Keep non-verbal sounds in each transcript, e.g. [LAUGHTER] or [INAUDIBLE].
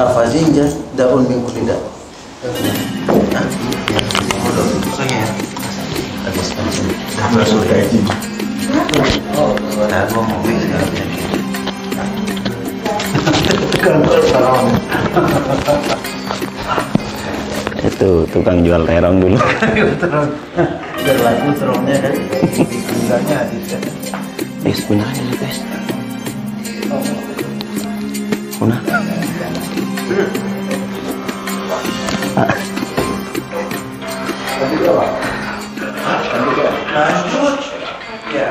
Afazinja daun min kulli da. Ya. Itu tukang jual terong dulu. Biar laku terongnya kan. Habis kan. Guys, punya aja nih guys. Punya. Lanjut. Ya.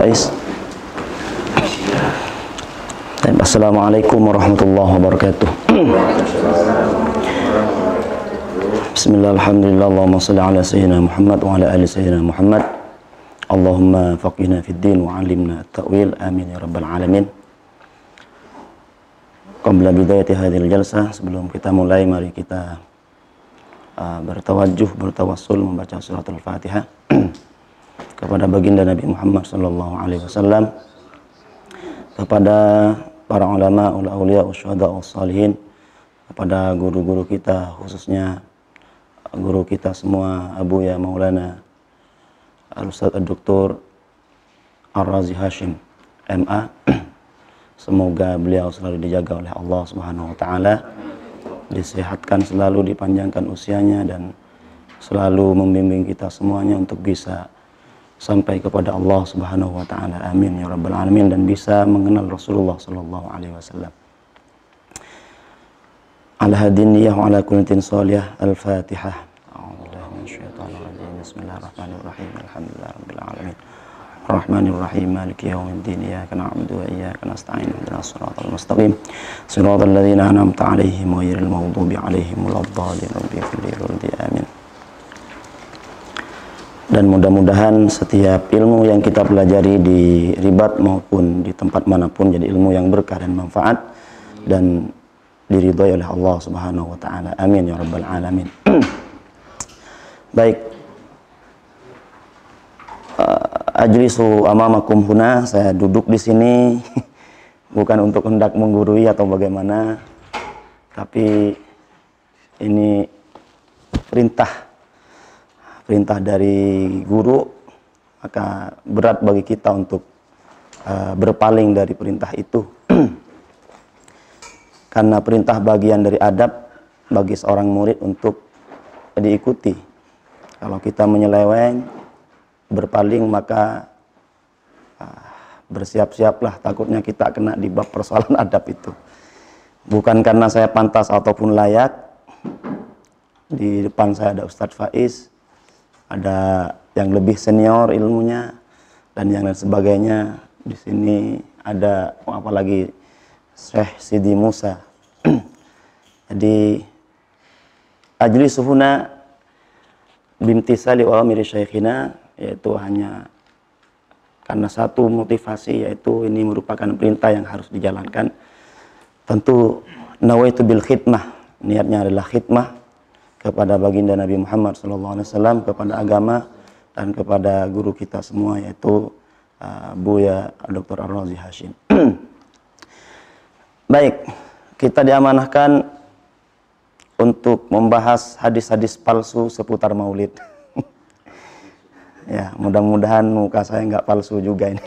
Faiz. Assalamualaikum warahmatullahi wabarakatuh. Bismillah, alhamdulillah, Allahumma salli ala sayyidina Muhammad wa ala ali sayyidina Muhammad. Allahumma faqihna fid din wa alimna at-ta'wil. Amin ya rabbal alamin. Qabla bidayati hadhil jalsah, sebelum kita mulai mari kita uh, bertawajuh, bertawassul membaca surat al-Fatihah [CLEARS THROAT] kepada baginda Nabi Muhammad sallallahu alaihi wasallam kepada para ulama, aulia, usyhada, salihin kepada guru-guru kita khususnya guru kita semua Abu Ya Maulana Al-Ustaz Dr. Ar-Razi Hashim MA [CLEARS THROAT] semoga beliau selalu dijaga oleh Allah Subhanahu wa taala disehatkan selalu dipanjangkan usianya dan selalu membimbing kita semuanya untuk bisa sampai kepada Allah Subhanahu wa taala. Amin ya rabbal alamin dan bisa mengenal Rasulullah sallallahu alaihi wasallam. Al hadiniyah wa ala kunatin salihah. Al-Fatihah. Bismillahirrahmanirrahim. Alhamdulillahirabbil alamin. Rahmanir Rahim Maliki Yawmiddin Iyyaka na'budu wa iyyaka nasta'in Ihdinas siratal mustaqim Siratal ladzina an'amta 'alaihim ghairil maghdubi 'alaihim waladdallin amin dan mudah-mudahan setiap ilmu yang kita pelajari di ribat maupun di tempat mana pun jadi ilmu yang berkah dan manfaat dan diridhoi oleh Allah Subhanahu wa taala. Amin ya rabbal alamin. [CLEARS THROAT] Baik. Uh, ajlisu amamakum huna, saya duduk di sini [LAUGHS] bukan untuk hendak menggurui atau bagaimana, tapi ini perintah perintah dari guru maka berat bagi kita untuk uh, berpaling dari perintah itu. [CLEARS THROAT] Karena perintah bagian dari adab bagi seorang murid untuk diikuti. Kalau kita menyeleweng berpaling maka uh, bersiap-siaplah. Takutnya kita kena di bab persoalan [LAUGHS] adab itu. Bukan karena saya pantas ataupun layak Di depan saya ada Ustadz Faiz, ada yang lebih senior ilmunya, dan yang lain sebagainya. Di sini ada oh, apalagi Syekh Sidi Musa. [CLEARS THROAT] Jadi ajli suhuna bimtisali wa amiri syekhina yaitu hanya karena satu motivasi yaitu ini merupakan perintah yang harus dijalankan. Tentu nawaitu bil khidmah, niatnya adalah khidmah kepada baginda Nabi Muhammad SAW, kepada agama dan kepada guru kita semua yaitu uh, Buya Dr. Ar-Razi Hashim. [CLEARS THROAT] Baik, kita diamanahkan untuk membahas hadis-hadis palsu seputar maulid. [LAUGHS] ya, mudah-mudahan muka saya nggak palsu juga ini.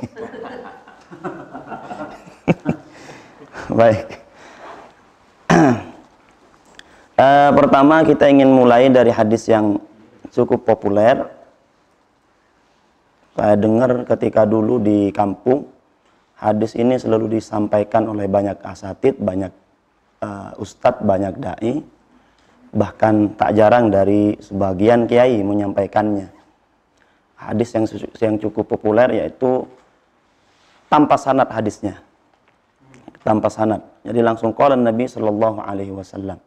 [LAUGHS] Baik. [CLEARS THROAT] Uh, pertama kita ingin mulai dari hadis yang cukup populer. Saya dengar ketika dulu di kampung, hadis ini selalu disampaikan oleh banyak asatid, banyak uh, ustadz, banyak dai, bahkan tak jarang dari sebagian kiai menyampaikannya. Hadis yang yang cukup populer yaitu tanpa sanad hadisnya, tanpa sanad. Jadi langsung qala Nabi Shallallahu Alaihi Wasallam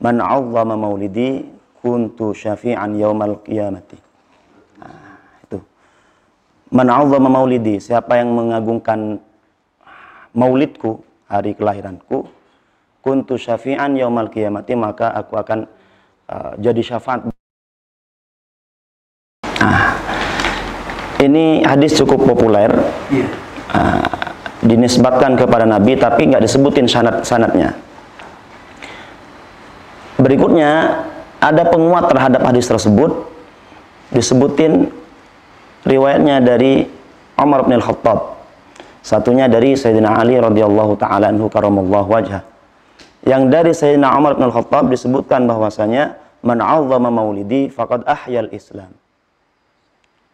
Man 'azzama maulidi kuntu syafi'an yaumal qiyamati. Nah, itu. Man 'azzama maulidi, siapa yang mengagungkan maulidku, hari kelahiranku, kuntu syafi'an yaumal qiyamati, maka aku akan uh, jadi syafaat. Nah, ini hadis cukup populer. Uh, dinisbatkan kepada Nabi tapi nggak disebutin sanad sanatnya Berikutnya ada penguat terhadap hadis tersebut disebutin riwayatnya dari Umar bin Al-Khattab. Satunya dari Sayyidina Ali radhiyallahu taala anhu karamallahu. Yang dari Sayyidina Umar bin Al-Khattab disebutkan bahwasanya man 'azzama maulidi faqad ahyal Islam.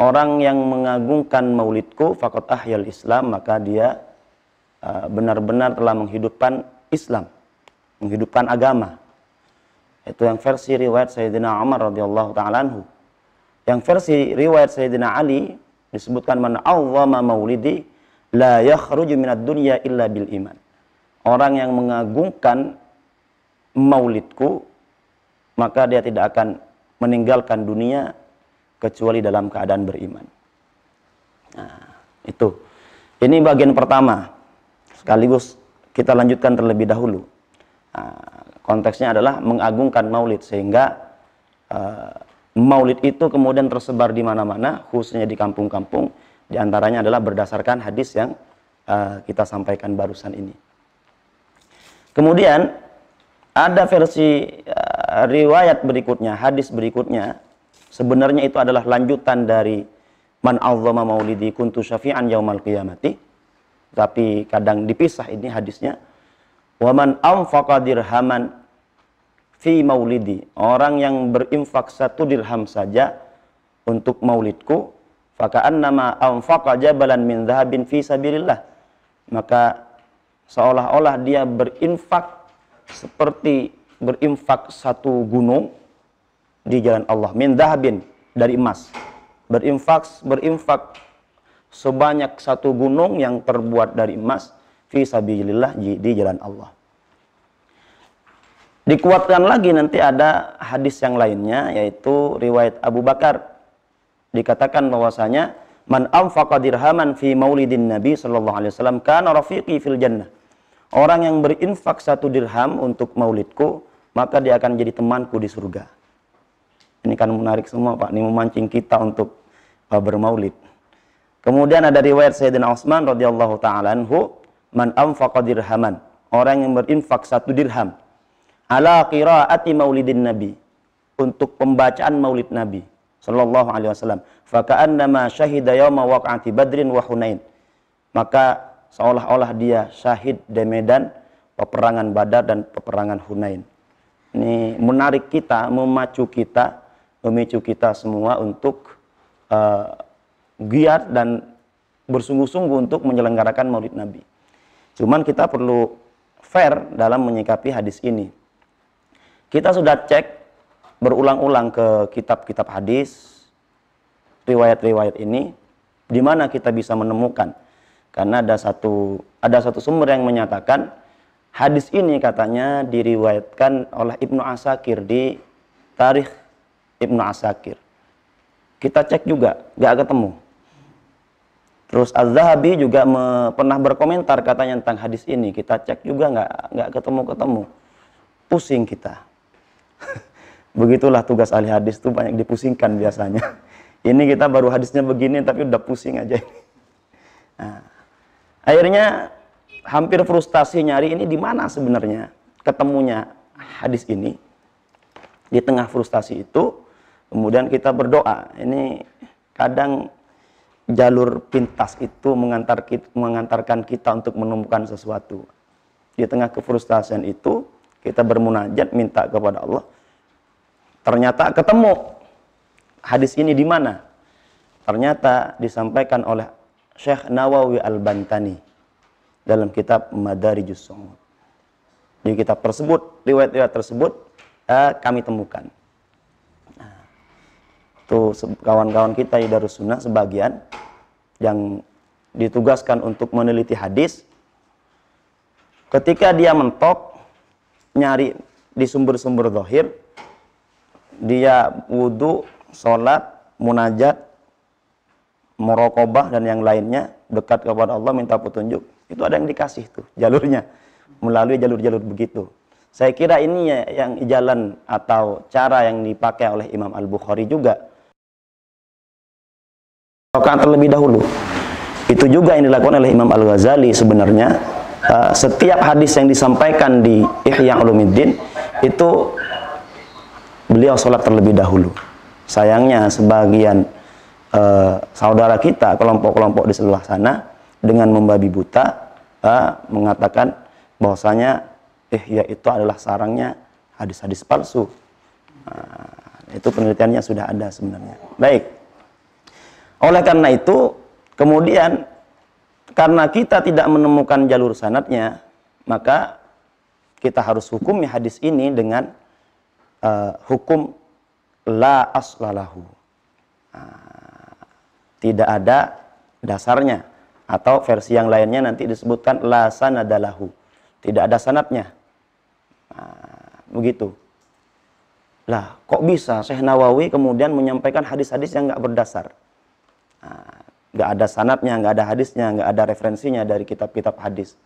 Orang yang mengagungkan maulidku faqad ahyal Islam maka dia uh, benar-benar telah menghidupkan Islam, menghidupkan agama. Itu yang versi riwayat Sayyidina Umar radhiyallahu taala anhu. Yang versi riwayat Sayyidina Ali disebutkan man awwama maulidi la yakhruju minad dunya illa bil iman. Orang yang mengagungkan maulidku maka dia tidak akan meninggalkan dunia kecuali dalam keadaan beriman. Nah, itu. Ini bagian pertama. Sekaligus kita lanjutkan terlebih dahulu. Nah, konteksnya adalah mengagungkan maulid sehingga uh, maulid itu kemudian tersebar di mana-mana khususnya di kampung-kampung. Di antaranya adalah berdasarkan hadis yang uh, kita sampaikan barusan ini. Kemudian ada versi uh, riwayat berikutnya hadis berikutnya. Sebenarnya itu adalah lanjutan dari man azzama maulidi kuntu syafi'an yaumal qiyamati. Tapi kadang dipisah ini hadisnya Waman anfaqa dirhaman fi maulidi. Orang yang berinfak satu dirham saja untuk maulidku, fakaan nama anfaqa jabalan min dhahabin fi sabilillah. Maka seolah-olah dia berinfak seperti berinfak satu gunung di jalan Allah min dhahabin dari emas. Berinfak berinfak sebanyak satu gunung yang terbuat dari emas fi sabilillah di jalan Allah. Dikuatkan lagi nanti ada hadis yang lainnya yaitu riwayat Abu Bakar dikatakan bahwasanya man anfaqa dirhaman fi maulidin Nabi sallallahu alaihi wasallam kana rafiqi fil jannah. Orang yang berinfak satu dirham untuk maulidku, maka dia akan jadi temanku di surga. Ini kan menarik semua Pak, ini memancing kita untuk uh, bermaulid. Kemudian ada riwayat Sayyidina Utsman radhiyallahu taala anhu, man anfaqa dirhaman, orang yang berinfak satu dirham. Ala qiraati maulidin nabi. Untuk pembacaan maulid nabi sallallahu alaihi wasallam. Faka'annama syahida yauma waqa'ati badrin wa hunain. Maka seolah-olah dia syahid di medan peperangan badar dan peperangan hunain. Ini menarik kita memacu kita memicu kita semua untuk uh, giat dan bersungguh-sungguh untuk menyelenggarakan maulid nabi Cuman kita perlu fair dalam menyikapi hadis ini. Kita sudah cek berulang-ulang ke kitab-kitab hadis, riwayat-riwayat ini, di mana kita bisa menemukan? Karena ada satu ada satu sumber yang menyatakan hadis ini katanya diriwayatkan oleh Ibnu Asakir di Tarikh Ibnu Asakir. Kita cek juga, gak ketemu. Terus Az-Zahabi juga me, pernah berkomentar katanya tentang hadis ini. Kita cek juga nggak nggak ketemu-ketemu. Pusing kita. [LAUGHS] Begitulah tugas ahli hadis itu banyak dipusingkan biasanya. [LAUGHS] Ini kita baru hadisnya begini tapi udah pusing aja. [LAUGHS] Nah, akhirnya hampir frustasi nyari ini di mana sebenarnya ketemunya hadis ini. Di tengah frustasi itu kemudian kita berdoa. Ini kadang jalur pintas itu mengantar kita, mengantarkan kita untuk menemukan sesuatu. Di tengah kefrustasian itu kita bermunajat minta kepada Allah. Ternyata ketemu hadis ini di mana? Ternyata disampaikan oleh Syekh Nawawi Al-Bantani dalam kitab Madarijus Su'ud. Di kitab tersebut, riwayat-riwayat tersebut eh, kami temukan. Tuh kawan-kawan kita di Darus Sunnah sebagian yang ditugaskan untuk meneliti hadis. Ketika dia mentok nyari di sumber-sumber zahir dia wudhu sholat, munajat, merokobah dan yang lainnya dekat kepada Allah minta petunjuk. Itu ada yang dikasih tuh jalurnya. Melalui jalur-jalur begitu. Saya kira ini ya yang jalan atau cara yang dipakai oleh Imam Al Bukhari juga Rokaan terlebih dahulu itu juga yang dilakukan oleh Imam Al Ghazali sebenarnya uh, setiap hadis yang disampaikan di Ihya Ulumuddin itu beliau sholat terlebih dahulu Sayangnya sebagian uh, saudara kita, kelompok-kelompok di sebelah sana dengan membabi buta uh, mengatakan bahwasanya eh ya itu adalah sarangnya hadis-hadis palsu. Nah, itu penelitiannya sudah ada sebenarnya. Baik. Oleh karena itu, kemudian karena kita tidak menemukan jalur sanatnya, maka kita harus hukum hadis ini dengan uh, hukum la aslalahu. Nah, tidak ada dasarnya atau versi yang lainnya nanti disebutkan la sanadalahu. Tidak ada sanatnya. Nah, begitu. Lah, kok bisa Syekh Nawawi kemudian menyampaikan hadis-hadis yang nggak berdasar? Nah, nggak ada sanatnya, nggak ada hadisnya, nggak ada referensinya dari kitab-kitab hadis.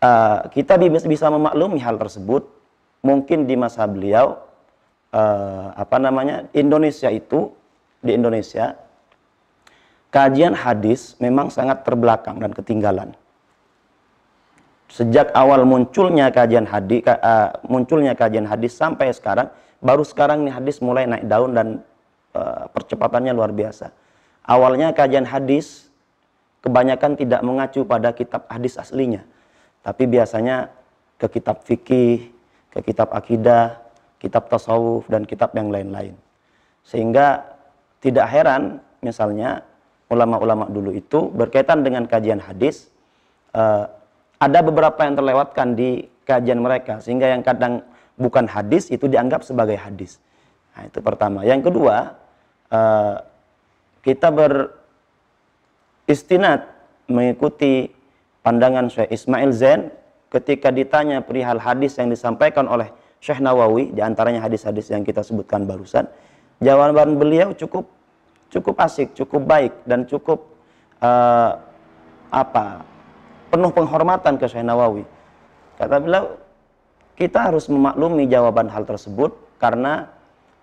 Uh, kita bisa memaklumi hal tersebut mungkin di masa beliau uh, apa namanya Indonesia itu di Indonesia kajian hadis memang sangat terbelakang dan ketinggalan. Sejak awal munculnya kajian hadis munculnya kajian hadis sampai sekarang baru sekarang nih hadis mulai naik daun dan percepatannya luar biasa. Awalnya kajian hadis kebanyakan tidak mengacu pada kitab hadis aslinya, tapi biasanya ke kitab fikih, ke kitab akidah, kitab tasawuf dan kitab yang lain-lain. Sehingga tidak heran misalnya ulama-ulama dulu itu berkaitan dengan kajian hadis uh, ada beberapa yang terlewatkan di kajian mereka sehingga yang kadang bukan hadis itu dianggap sebagai hadis. Nah, itu pertama. Yang kedua, uh, kita beristinat mengikuti pandangan Syekh Ismail Zain ketika ditanya perihal hadis yang disampaikan oleh Syekh Nawawi di antaranya hadis-hadis yang kita sebutkan barusan. Jawaban beliau cukup cukup asik cukup baik dan cukup uh, apa penuh penghormatan ke Syekh Nawawi. Kata beliau kita harus memaklumi jawaban hal tersebut karena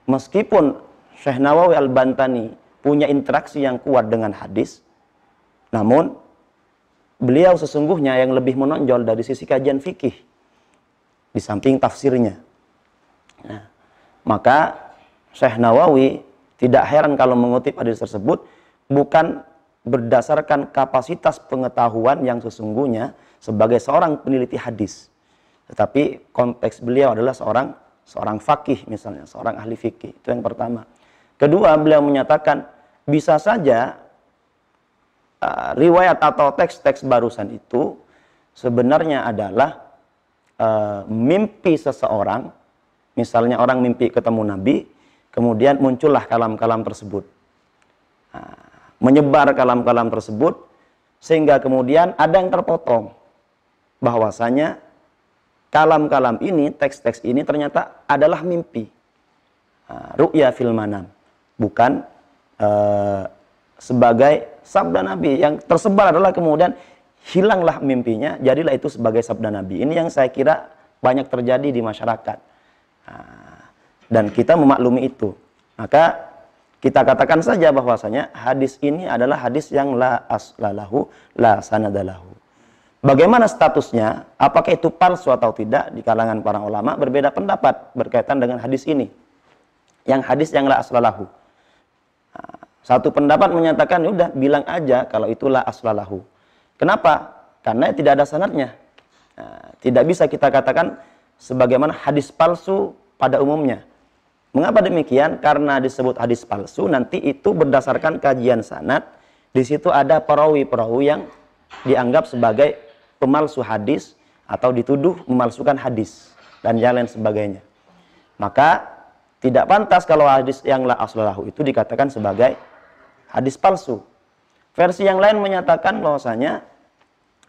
meskipun Syekh Nawawi Al-Bantani punya interaksi yang kuat dengan hadis namun beliau sesungguhnya yang lebih menonjol dari sisi kajian fikih di samping tafsirnya Nah, maka Syekh Nawawi tidak heran kalau mengutip hadis tersebut bukan berdasarkan kapasitas pengetahuan yang sesungguhnya sebagai seorang peneliti hadis. Tetapi konteks beliau adalah seorang seorang fakih misalnya, seorang ahli fikih. Itu yang pertama. Kedua, beliau menyatakan bisa saja uh, riwayat atau teks-teks barusan itu sebenarnya adalah uh, mimpi seseorang misalnya orang mimpi ketemu Nabi, kemudian muncullah kalam-kalam tersebut. Nah, menyebar kalam-kalam tersebut, sehingga kemudian ada yang terpotong. Bahwasanya kalam-kalam ini, teks-teks ini ternyata adalah mimpi. Nah, ru'ya fil. Bukan uh, sebagai sabda Nabi. Yang tersebar adalah kemudian hilanglah mimpinya, jadilah itu sebagai sabda Nabi. Ini yang saya kira banyak terjadi di masyarakat. Nah, dan kita memaklumi itu. Maka kita katakan saja bahwasanya hadis ini adalah hadis yang la aslalahu, la sanadalahu. Bagaimana statusnya? Apakah itu palsu atau tidak? Di kalangan para ulama berbeda pendapat berkaitan dengan hadis ini. Yang hadis yang la aslalahu. Satu pendapat menyatakan, ya udah bilang aja kalau itulah aslalahu. Kenapa? Karena tidak ada sanatnya. Nah, tidak bisa kita katakan sebagaimana hadis palsu pada umumnya. Mengapa demikian? Karena disebut hadis palsu, nanti itu berdasarkan kajian sanat. Di situ ada perawi-perawi yang dianggap sebagai pemalsu hadis atau dituduh memalsukan hadis dan yang lain sebagainya. Maka tidak pantas kalau hadis yang la aslalahu itu dikatakan sebagai hadis palsu. Versi yang lain menyatakan bahwasanya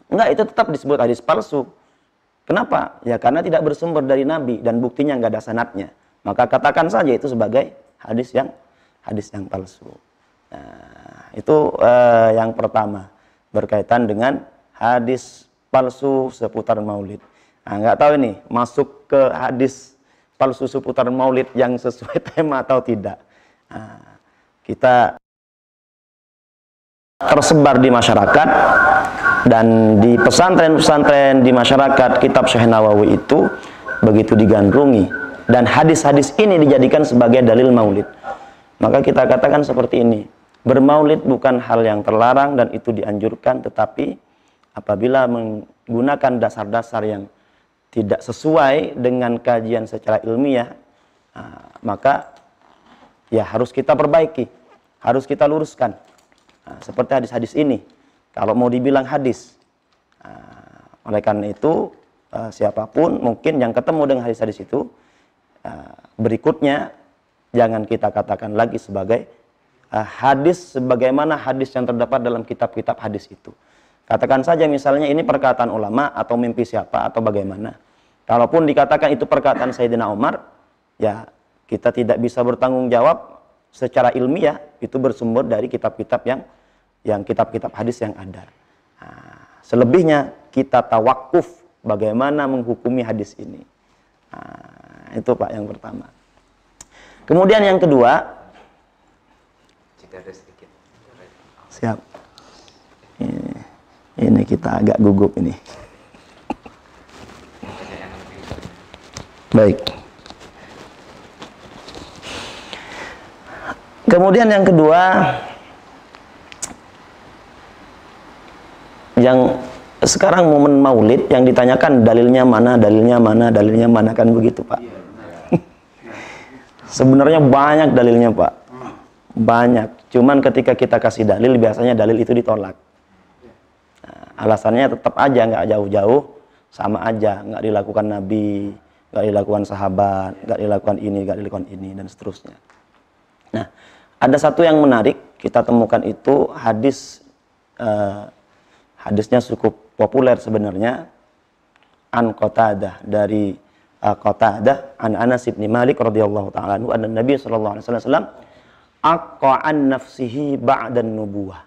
enggak itu tetap disebut hadis palsu. Kenapa? Ya karena tidak bersumber dari Nabi dan buktinya enggak ada sanatnya maka katakan saja itu sebagai hadis yang hadis yang palsu. Nah, itu uh, yang pertama berkaitan dengan hadis palsu seputar maulid. Nah, nggak tahu ini masuk ke hadis palsu seputar maulid yang sesuai [LAUGHS] tema atau tidak. Nah, kita tersebar di masyarakat dan di pesantren-pesantren di masyarakat kitab Syekh Nawawi itu begitu digandrungi dan hadis-hadis ini dijadikan sebagai dalil maulid. Maka kita katakan seperti ini, bermaulid bukan hal yang terlarang dan itu dianjurkan, tetapi apabila menggunakan dasar-dasar yang tidak sesuai dengan kajian secara ilmiah, nah, maka ya harus kita perbaiki, harus kita luruskan. Nah, seperti hadis-hadis ini, kalau mau dibilang hadis, nah, oleh karena itu uh, siapa pun mungkin yang ketemu dengan hadis-hadis itu, Eh, berikutnya jangan kita katakan lagi sebagai uh, hadis sebagaimana hadis yang terdapat dalam kitab-kitab hadis itu. Katakan saja misalnya ini perkataan ulama atau mimpi siapa atau bagaimana. Kalaupun dikatakan itu perkataan Sayyidina Umar, ya kita tidak bisa bertanggung jawab secara ilmiah itu bersumber dari kitab-kitab yang yang kitab-kitab hadis yang ada. Nah, selebihnya kita tawakuf bagaimana menghukumi hadis ini. Nah, itu Pak yang pertama. Kemudian yang kedua, Siap. Ini, ini kita agak gugup ini. Baik. Kemudian yang kedua yang sekarang momen maulid yang ditanyakan dalilnya mana, dalilnya mana, dalilnya mana kan begitu Pak. [LAUGHS] Sebenarnya banyak dalilnya Pak. Banyak. Cuman ketika kita kasih dalil, biasanya dalil itu ditolak. Nah, alasannya tetap aja nggak jauh-jauh, sama aja nggak dilakukan Nabi, nggak dilakukan sahabat, nggak dilakukan ini, nggak dilakukan ini dan seterusnya. Nah, ada satu yang menarik kita temukan itu hadis uh, hadisnya cukup populer sebenarnya an Qatadah dari uh, Qatadah an Anas bin Malik radhiyallahu taala anhu anna Nabi sallallahu alaihi wasallam aqa'an nafsihi ba'da nubuwah.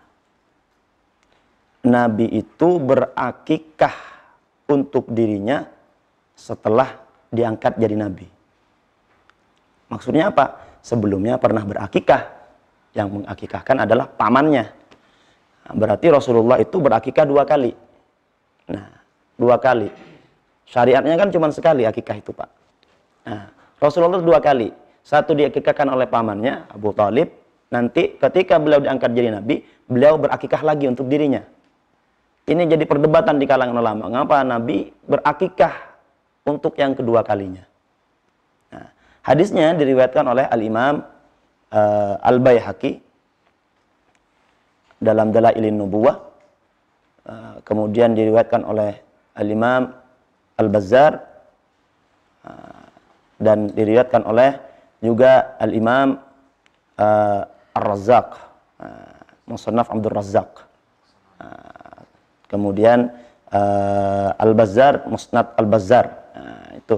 Nabi itu berakikah untuk dirinya setelah diangkat jadi nabi. Maksudnya apa? Sebelumnya pernah berakikah. Yang mengakikahkan adalah pamannya. Nah, berarti Rasulullah itu berakikah dua kali. Nah, dua kali Syariatnya kan cuma sekali akikah itu Pak. Nah, Rasulullah dua kali. Satu diakikahkan oleh pamannya Abu Talib. Nanti ketika beliau diangkat jadi nabi, beliau berakikah lagi untuk dirinya. Ini jadi perdebatan di kalangan ulama. Mengapa Nabi berakikah untuk yang kedua kalinya? Nah, hadisnya diriwayatkan oleh Al-Imam uh, Al-Baihaqi dalam Dalailin Nubuwah. Uh, kemudian diriwayatkan oleh Al-Imam Al-Bazzar uh, dan diriwayatkan oleh juga Al-Imam uh, Ar-Razzaq, uh, Musannaf Abdul Razzaq. Uh, kemudian uh, Al-Bazzar, Musnad Al-Bazzar. Uh, itu.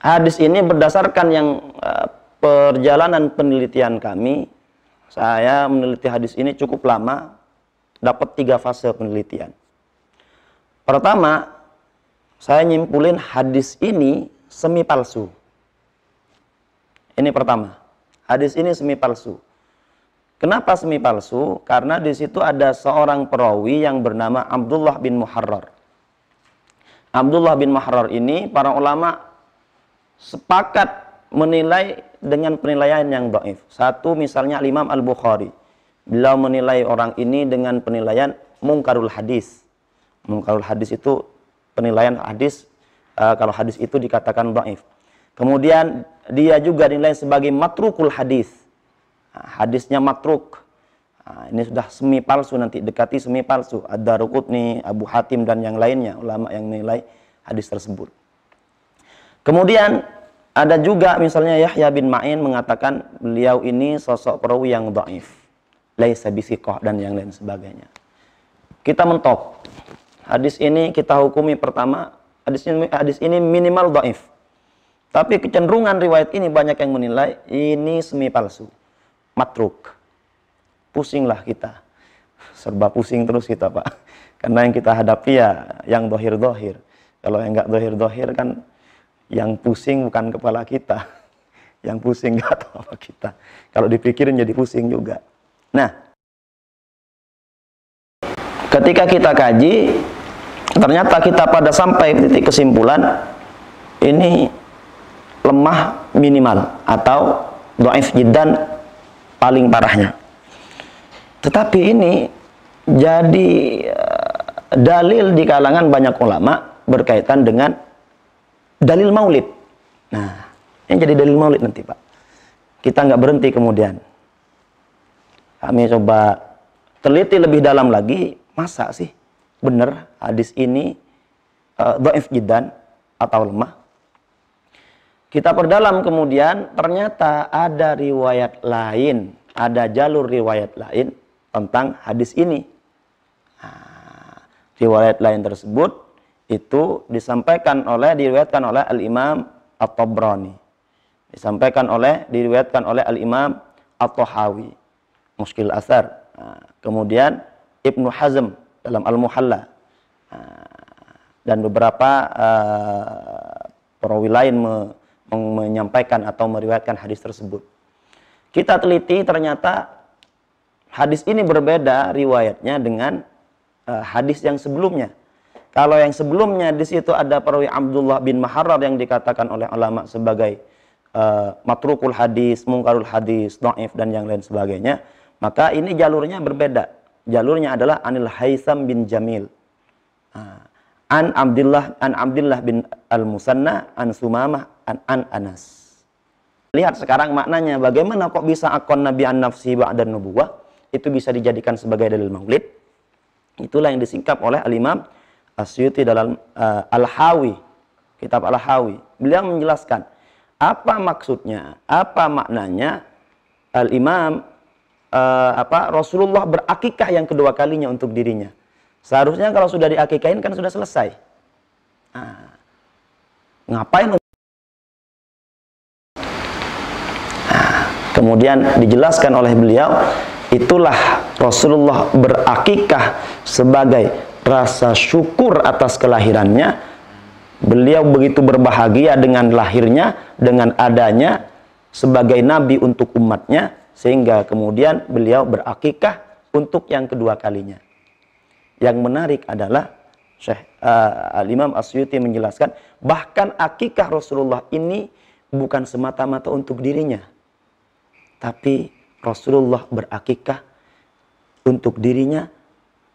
Hadis ini berdasarkan yang uh, perjalanan penelitian kami, saya meneliti hadis ini cukup lama, dapat tiga fase penelitian. Pertama, saya nyimpulin hadis ini semi palsu. Ini pertama, hadis ini semi palsu. Kenapa semi palsu? Karena di situ ada seorang perawi yang bernama Abdullah bin Muharrar. Abdullah bin Muharrar ini para ulama sepakat menilai dengan penilaian yang doif. Satu misalnya Imam Al-Bukhari. Beliau menilai orang ini dengan penilaian mungkarul hadis. Mungkarul hadis itu penilaian hadis uh, kalau hadis itu dikatakan dhaif. Kemudian dia juga dinilai sebagai matrukul hadis. Hadisnya matruk. Nah, ini sudah semi palsu nanti dekati semi palsu. Ada Rukutni, Abu Hatim dan yang lainnya ulama yang menilai hadis tersebut. Kemudian ada juga misalnya Yahya bin Ma'in mengatakan beliau ini sosok perawi yang dhaif. Laisa bisiqah dan yang lain sebagainya. Kita mentok Hadis ini kita hukumi pertama, hadis ini, hadis ini minimal doif. Tapi kecenderungan riwayat ini banyak yang menilai ini semi palsu. Matruk. Pusinglah kita. Serba pusing terus kita Pak. Karena yang kita hadapi ya yang dohir-dohir. Kalau yang nggak dohir-dohir kan yang pusing bukan kepala kita. [LAUGHS] Yang pusing nggak tahu apa kita. Kalau dipikirin jadi pusing juga. Nah, ketika kita kaji ternyata kita pada sampai titik kesimpulan ini lemah minimal atau doif jiddan paling parahnya tetapi ini jadi uh, dalil di kalangan banyak ulama berkaitan dengan dalil maulid nah ini jadi dalil maulid nanti pak kita nggak berhenti kemudian kami coba teliti lebih dalam lagi masa sih benar hadis ini uh, doif jidan atau lemah. Kita perdalam kemudian ternyata ada riwayat lain, ada jalur riwayat lain tentang hadis ini. Nah, riwayat lain tersebut itu disampaikan oleh diriwayatkan oleh Al Imam At-Tabrani. Disampaikan oleh diriwayatkan oleh Al Imam At-Tahawi. Muskil Asar. Nah, kemudian Ibnu Hazm dalam Al-Muhalla dan beberapa uh, perawi lain me, menyampaikan atau meriwayatkan hadis tersebut. Kita teliti ternyata hadis ini berbeda riwayatnya dengan uh, hadis yang sebelumnya. Kalau yang sebelumnya di situ ada perawi Abdullah bin Maharrar yang dikatakan oleh ulama sebagai uh, matrukul hadis, mungkarul hadis, dhaif dan yang lain sebagainya, maka ini jalurnya berbeda jalurnya adalah Anil Haisam bin Jamil. Ah. An Abdullah an Abdullah bin Al Musanna an Sumamah an An Anas. Lihat sekarang maknanya bagaimana kok bisa akon Nabi an nafsi ba'dan nubuwah itu bisa dijadikan sebagai dalil maulid. Itulah yang disingkap oleh Al-Imam Asyuti dalam uh, Al-Hawi, kitab Al-Hawi. Beliau menjelaskan apa maksudnya, apa maknanya Al-Imam uh, apa Rasulullah berakikah yang kedua kalinya untuk dirinya. Seharusnya kalau sudah diakikahin kan sudah selesai. Nah, ngapain? Nah, kemudian dijelaskan oleh beliau, itulah Rasulullah berakikah sebagai rasa syukur atas kelahirannya. Beliau begitu berbahagia dengan lahirnya, dengan adanya sebagai nabi untuk umatnya sehingga kemudian beliau berakikah untuk yang kedua kalinya. Yang menarik adalah Syekh uh, Al-Imam Asyuti menjelaskan bahkan akikah Rasulullah ini bukan semata-mata untuk dirinya. Tapi Rasulullah berakikah untuk dirinya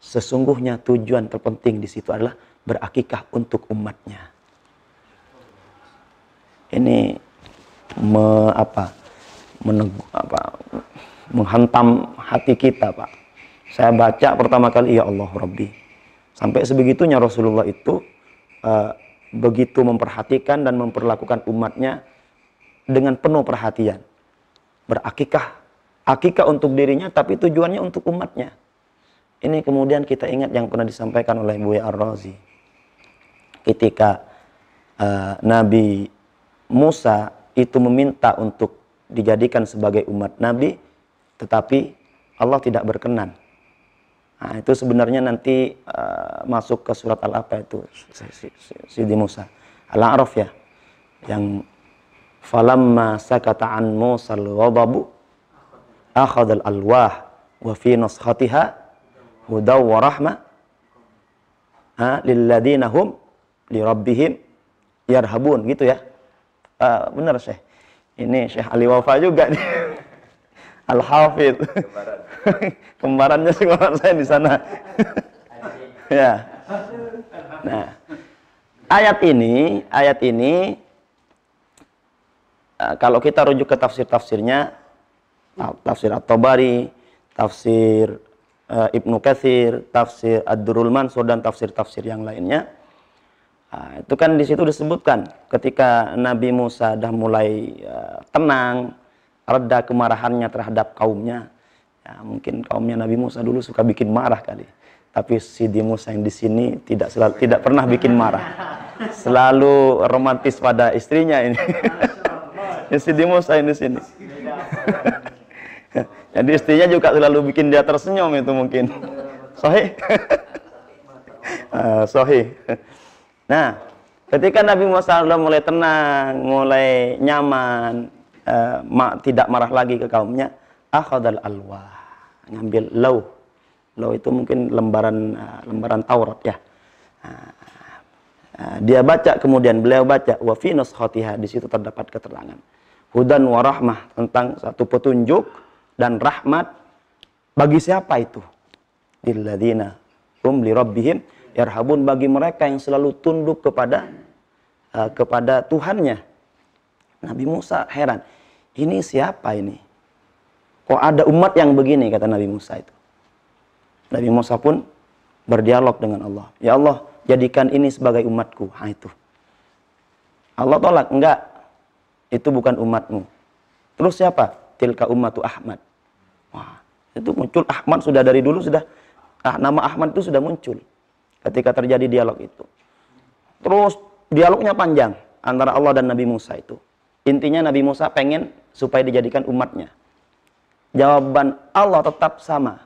sesungguhnya tujuan terpenting di situ adalah berakikah untuk umatnya. Ini me, apa? meneg, apa, menghantam hati kita, Pak. Saya baca pertama kali, ya Allah Rabbi. Sampai sebegitunya Rasulullah itu uh, begitu memperhatikan dan memperlakukan umatnya dengan penuh perhatian. Berakikah, akikah untuk dirinya tapi tujuannya untuk umatnya. Ini kemudian kita ingat yang pernah disampaikan oleh Buya Ar-Razi. Ketika uh, Nabi Musa itu meminta untuk dijadikan sebagai umat Nabi, tetapi Allah tidak berkenan. Nah, itu sebenarnya nanti uh, masuk ke surat Al-apa itu Sidi Musa. Al-A'raf ya. Yang falamma sakata an Musa al-ghadabu akhadha al-alwah wa fi nuskhatiha hudaw wa rahmah ha lilladina hum li rabbihim yarhabun gitu ya. Uh, benar Syekh. Ini Syekh Ali Wafa juga nih. [LAUGHS] Al-Hafidh. [LAUGHS] Kembarannya sekolah saya di sana. [LAUGHS] ya. Nah, ayat ini, ayat ini uh, kalau kita rujuk ke tafsir-tafsirnya, tafsir At-Tabari, tafsir uh, Ibnu Katsir, tafsir Ad-Durrul Mansur dan tafsir-tafsir yang lainnya, Nah, itu kan di situ disebutkan ketika Nabi Musa dah mulai uh, tenang, reda kemarahannya terhadap kaumnya. Ya, mungkin kaumnya Nabi Musa dulu suka bikin marah kali. Tapi Sidi Musa yang di sini tidak selalu, tidak pernah bikin marah. Selalu romantis pada istrinya ini. [LAUGHS] Sidi Musa yang di sini. [LAUGHS] Jadi istrinya juga selalu bikin dia tersenyum itu mungkin. Sohi. uh, [LAUGHS] sohi. Nah, ketika Nabi Musa mulai tenang, mulai nyaman, uh, tidak marah lagi ke kaumnya, akhadal alwah, ngambil lauh. Lauh itu mungkin lembaran uh, lembaran Taurat ya. Uh, uh, dia baca kemudian beliau baca wa fi di situ terdapat keterangan. Hudan wa rahmah tentang satu petunjuk dan rahmat bagi siapa itu? Lilladzina hum li rabbihim yarhabun bagi mereka yang selalu tunduk kepada uh, kepada Tuhannya. Nabi Musa heran, ini siapa ini? Kok ada umat yang begini kata Nabi Musa itu. Nabi Musa pun berdialog dengan Allah. Ya Allah, jadikan ini sebagai umatku. Ha itu. Allah tolak, enggak. Itu bukan umatmu. Terus siapa? Tilka ummatu Ahmad. Wah, itu muncul Ahmad sudah dari dulu sudah ah, nama Ahmad itu sudah muncul ketika terjadi dialog itu. Terus dialognya panjang antara Allah dan Nabi Musa itu. Intinya Nabi Musa pengen supaya dijadikan umatnya. Jawaban Allah tetap sama.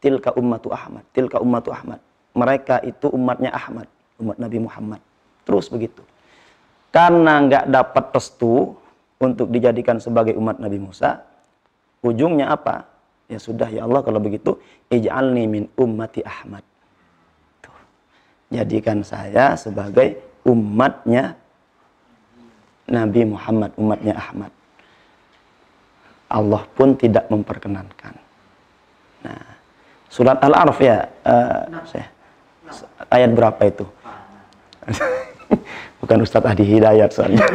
Tilka ummatu Ahmad. Tilka ummatu Ahmad. Mereka itu umatnya Ahmad. Umat Nabi Muhammad. Terus begitu. Karena nggak dapat restu untuk dijadikan sebagai umat Nabi Musa, ujungnya apa? Ya sudah ya Allah kalau begitu, ij'alni min ummati Ahmad jadikan saya sebagai umatnya Nabi Muhammad, umatnya Ahmad. Allah pun tidak memperkenankan. Nah, surat Al-Araf ya, uh, saya, ayat berapa itu? [LAUGHS] Bukan Ustadz Adi Hidayat soalnya.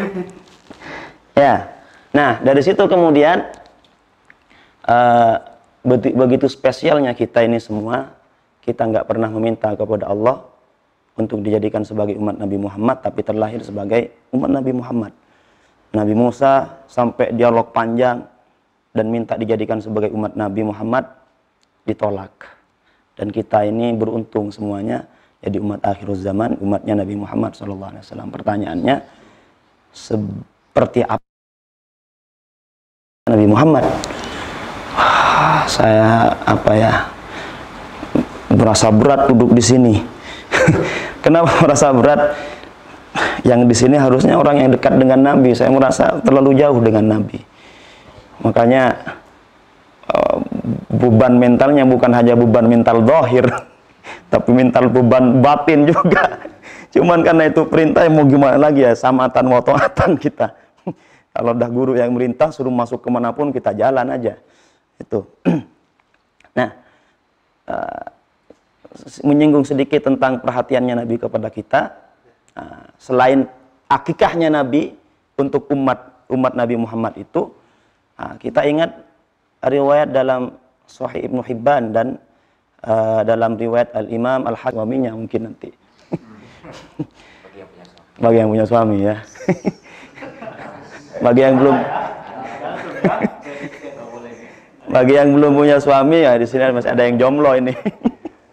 [LAUGHS] ya, nah dari situ kemudian uh, begitu spesialnya kita ini semua, kita nggak pernah meminta kepada Allah untuk dijadikan sebagai umat Nabi Muhammad tapi terlahir sebagai umat Nabi Muhammad. Nabi Musa sampai dialog panjang dan minta dijadikan sebagai umat Nabi Muhammad ditolak. Dan kita ini beruntung semuanya jadi umat akhir zaman, umatnya Nabi Muhammad SAW. Pertanyaannya seperti apa Nabi Muhammad? Saya apa ya merasa berat duduk di sini. [LAUGHS] Kenapa merasa berat? Yang di sini harusnya orang yang dekat dengan Nabi. Saya merasa terlalu jauh dengan Nabi. Makanya uh, beban mentalnya bukan hanya beban mental dohir, [LAUGHS] tapi mental beban batin juga. [LAUGHS] Cuman karena itu perintah mau gimana lagi ya, samatan wotoatan kita. Kalau udah guru yang merintah suruh masuk ke mana pun kita jalan aja. Itu. [CLEARS THROAT] nah, uh, menyinggung sedikit tentang perhatiannya Nabi kepada kita. Ah, selain akikahnya Nabi untuk umat umat Nabi Muhammad itu, ah, kita ingat riwayat dalam Sahih Ibnu Hibban dan uh, dalam riwayat Al Imam Al Hakiminya mungkin nanti. [LAUGHS] Bagi yang punya suami ya. [LAUGHS] Bagi yang belum Bagi yang belum punya suami ya di sini masih ada yang jomblo ini.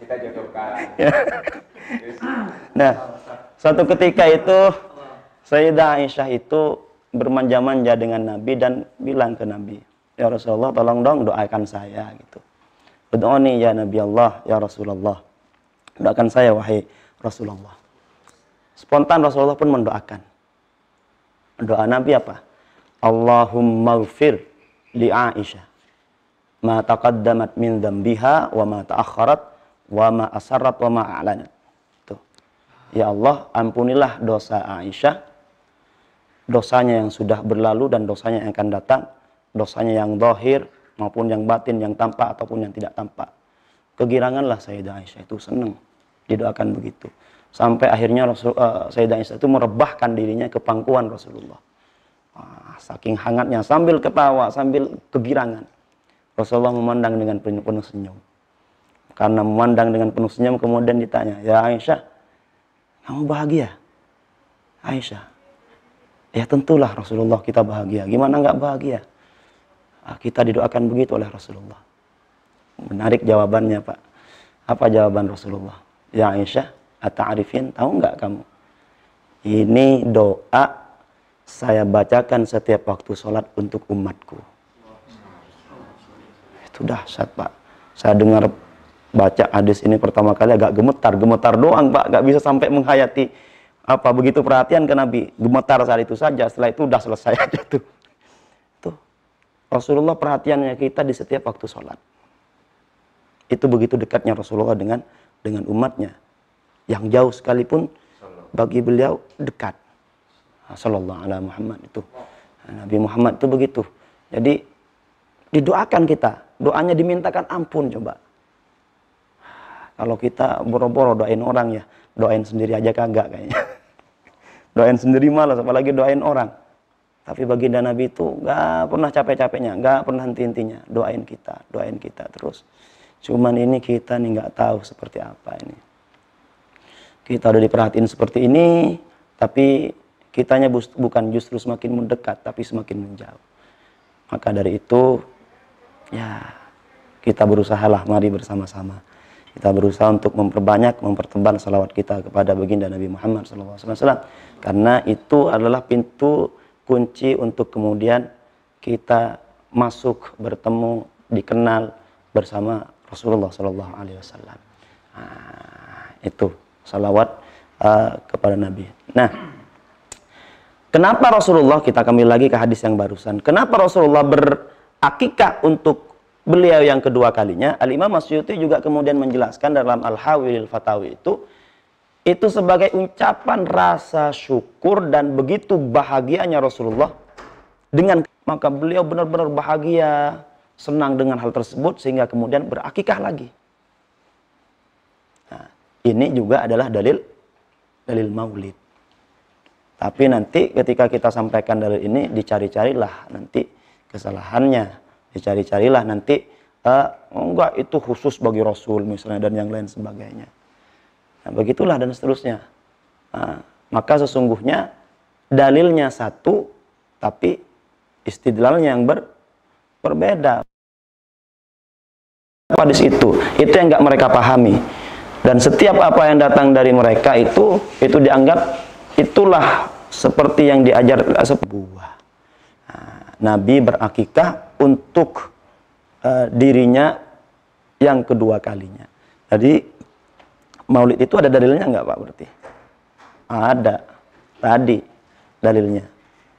Kita jodohkan. [LAUGHS] nah, suatu ketika itu Sayyidah Aisyah itu bermanja-manja dengan Nabi dan bilang ke Nabi, "Ya Rasulullah, tolong dong doakan saya." gitu. Ud'uni ya Nabi Allah, ya Rasulullah. Doakan saya wahai Rasulullah. Spontan Rasulullah pun mendoakan. Doa Nabi apa? Allahumma gfir li Aisyah ma taqaddamat min dzambiha wa ma ta'akhkharat wa ma asarrat wa ma a'lanat. Tuh. Ya Allah, ampunilah dosa Aisyah, dosanya yang sudah berlalu dan dosanya yang akan datang, dosanya yang zahir maupun yang batin, yang tampak ataupun yang tidak tampak. Kegiranganlah Sayyidah Aisyah itu senang didoakan begitu. Sampai akhirnya Rasul, uh, Sayyidah Aisyah itu merebahkan dirinya ke pangkuan Rasulullah. Wah, saking hangatnya sambil ketawa, sambil kegirangan. Rasulullah memandang dengan penuh, senyum. Karena memandang dengan penuh senyum kemudian ditanya, "Ya Aisyah, kamu bahagia?" Aisyah, "Ya tentulah Rasulullah kita bahagia. Gimana nggak bahagia?" Ah, kita didoakan begitu oleh Rasulullah. Menarik jawabannya, Pak. Apa jawaban Rasulullah? Ya Aisyah, ata'arifin, tahu nggak kamu? Ini doa saya bacakan setiap waktu sholat untuk umatku itu dahsyat Pak. Saya dengar baca hadis ini pertama kali agak gemetar, gemetar doang Pak, gak bisa sampai menghayati apa begitu perhatian ke Nabi, gemetar saat itu saja, setelah itu udah selesai [LAUGHS] aja tuh. Tuh. Rasulullah perhatiannya kita di setiap waktu sholat. Itu begitu dekatnya Rasulullah dengan dengan umatnya. Yang jauh sekalipun bagi beliau dekat. Sallallahu alaihi Muhammad itu. Nabi Muhammad itu begitu. Jadi didoakan kita doanya dimintakan ampun coba. Kalau kita boro-boro doain orang ya, doain sendiri aja kagak kayaknya. [LAUGHS] doain sendiri malas, apalagi doain orang. Tapi baginda Nabi itu gak pernah capek-capeknya, gak pernah henti-hentinya. Doain kita, doain kita terus. Cuman ini kita nih gak tahu seperti apa ini. Kita udah diperhatiin seperti ini, tapi kitanya bukan justru semakin mendekat, tapi semakin menjauh. Maka dari itu ya kita berusahalah mari bersama-sama. Kita berusaha untuk memperbanyak mempertebal salawat kita kepada baginda Nabi Muhammad SAW karena itu adalah pintu kunci untuk kemudian kita masuk bertemu dikenal bersama Rasulullah Wasallam. Nah, itu salawat uh, kepada Nabi. Nah kenapa Rasulullah kita kembali lagi ke hadis yang barusan. Kenapa Rasulullah ber akikah untuk beliau yang kedua kalinya, Al-Imam Masyuti juga kemudian menjelaskan dalam Al-Hawilil Fatawi itu, itu sebagai ucapan rasa syukur dan begitu bahagianya Rasulullah dengan maka beliau benar-benar bahagia, senang dengan hal tersebut sehingga kemudian berakikah lagi. Nah, ini juga adalah dalil dalil maulid. Tapi nanti ketika kita sampaikan dalil ini dicari-carilah nanti kesalahannya. Dicari-carilah nanti uh, enggak itu khusus bagi Rasul misalnya dan yang lain sebagainya. Nah, begitulah dan seterusnya. Nah, maka sesungguhnya dalilnya satu tapi istidlalnya yang ber, berbeda. Hadis itu itu yang enggak mereka pahami. Dan setiap apa yang datang dari mereka itu itu dianggap itulah seperti yang diajar sebuah Nabi berakikah untuk uh, dirinya yang kedua kalinya. Jadi maulid itu ada dalilnya nggak Pak berarti? Ada. Tadi dalilnya.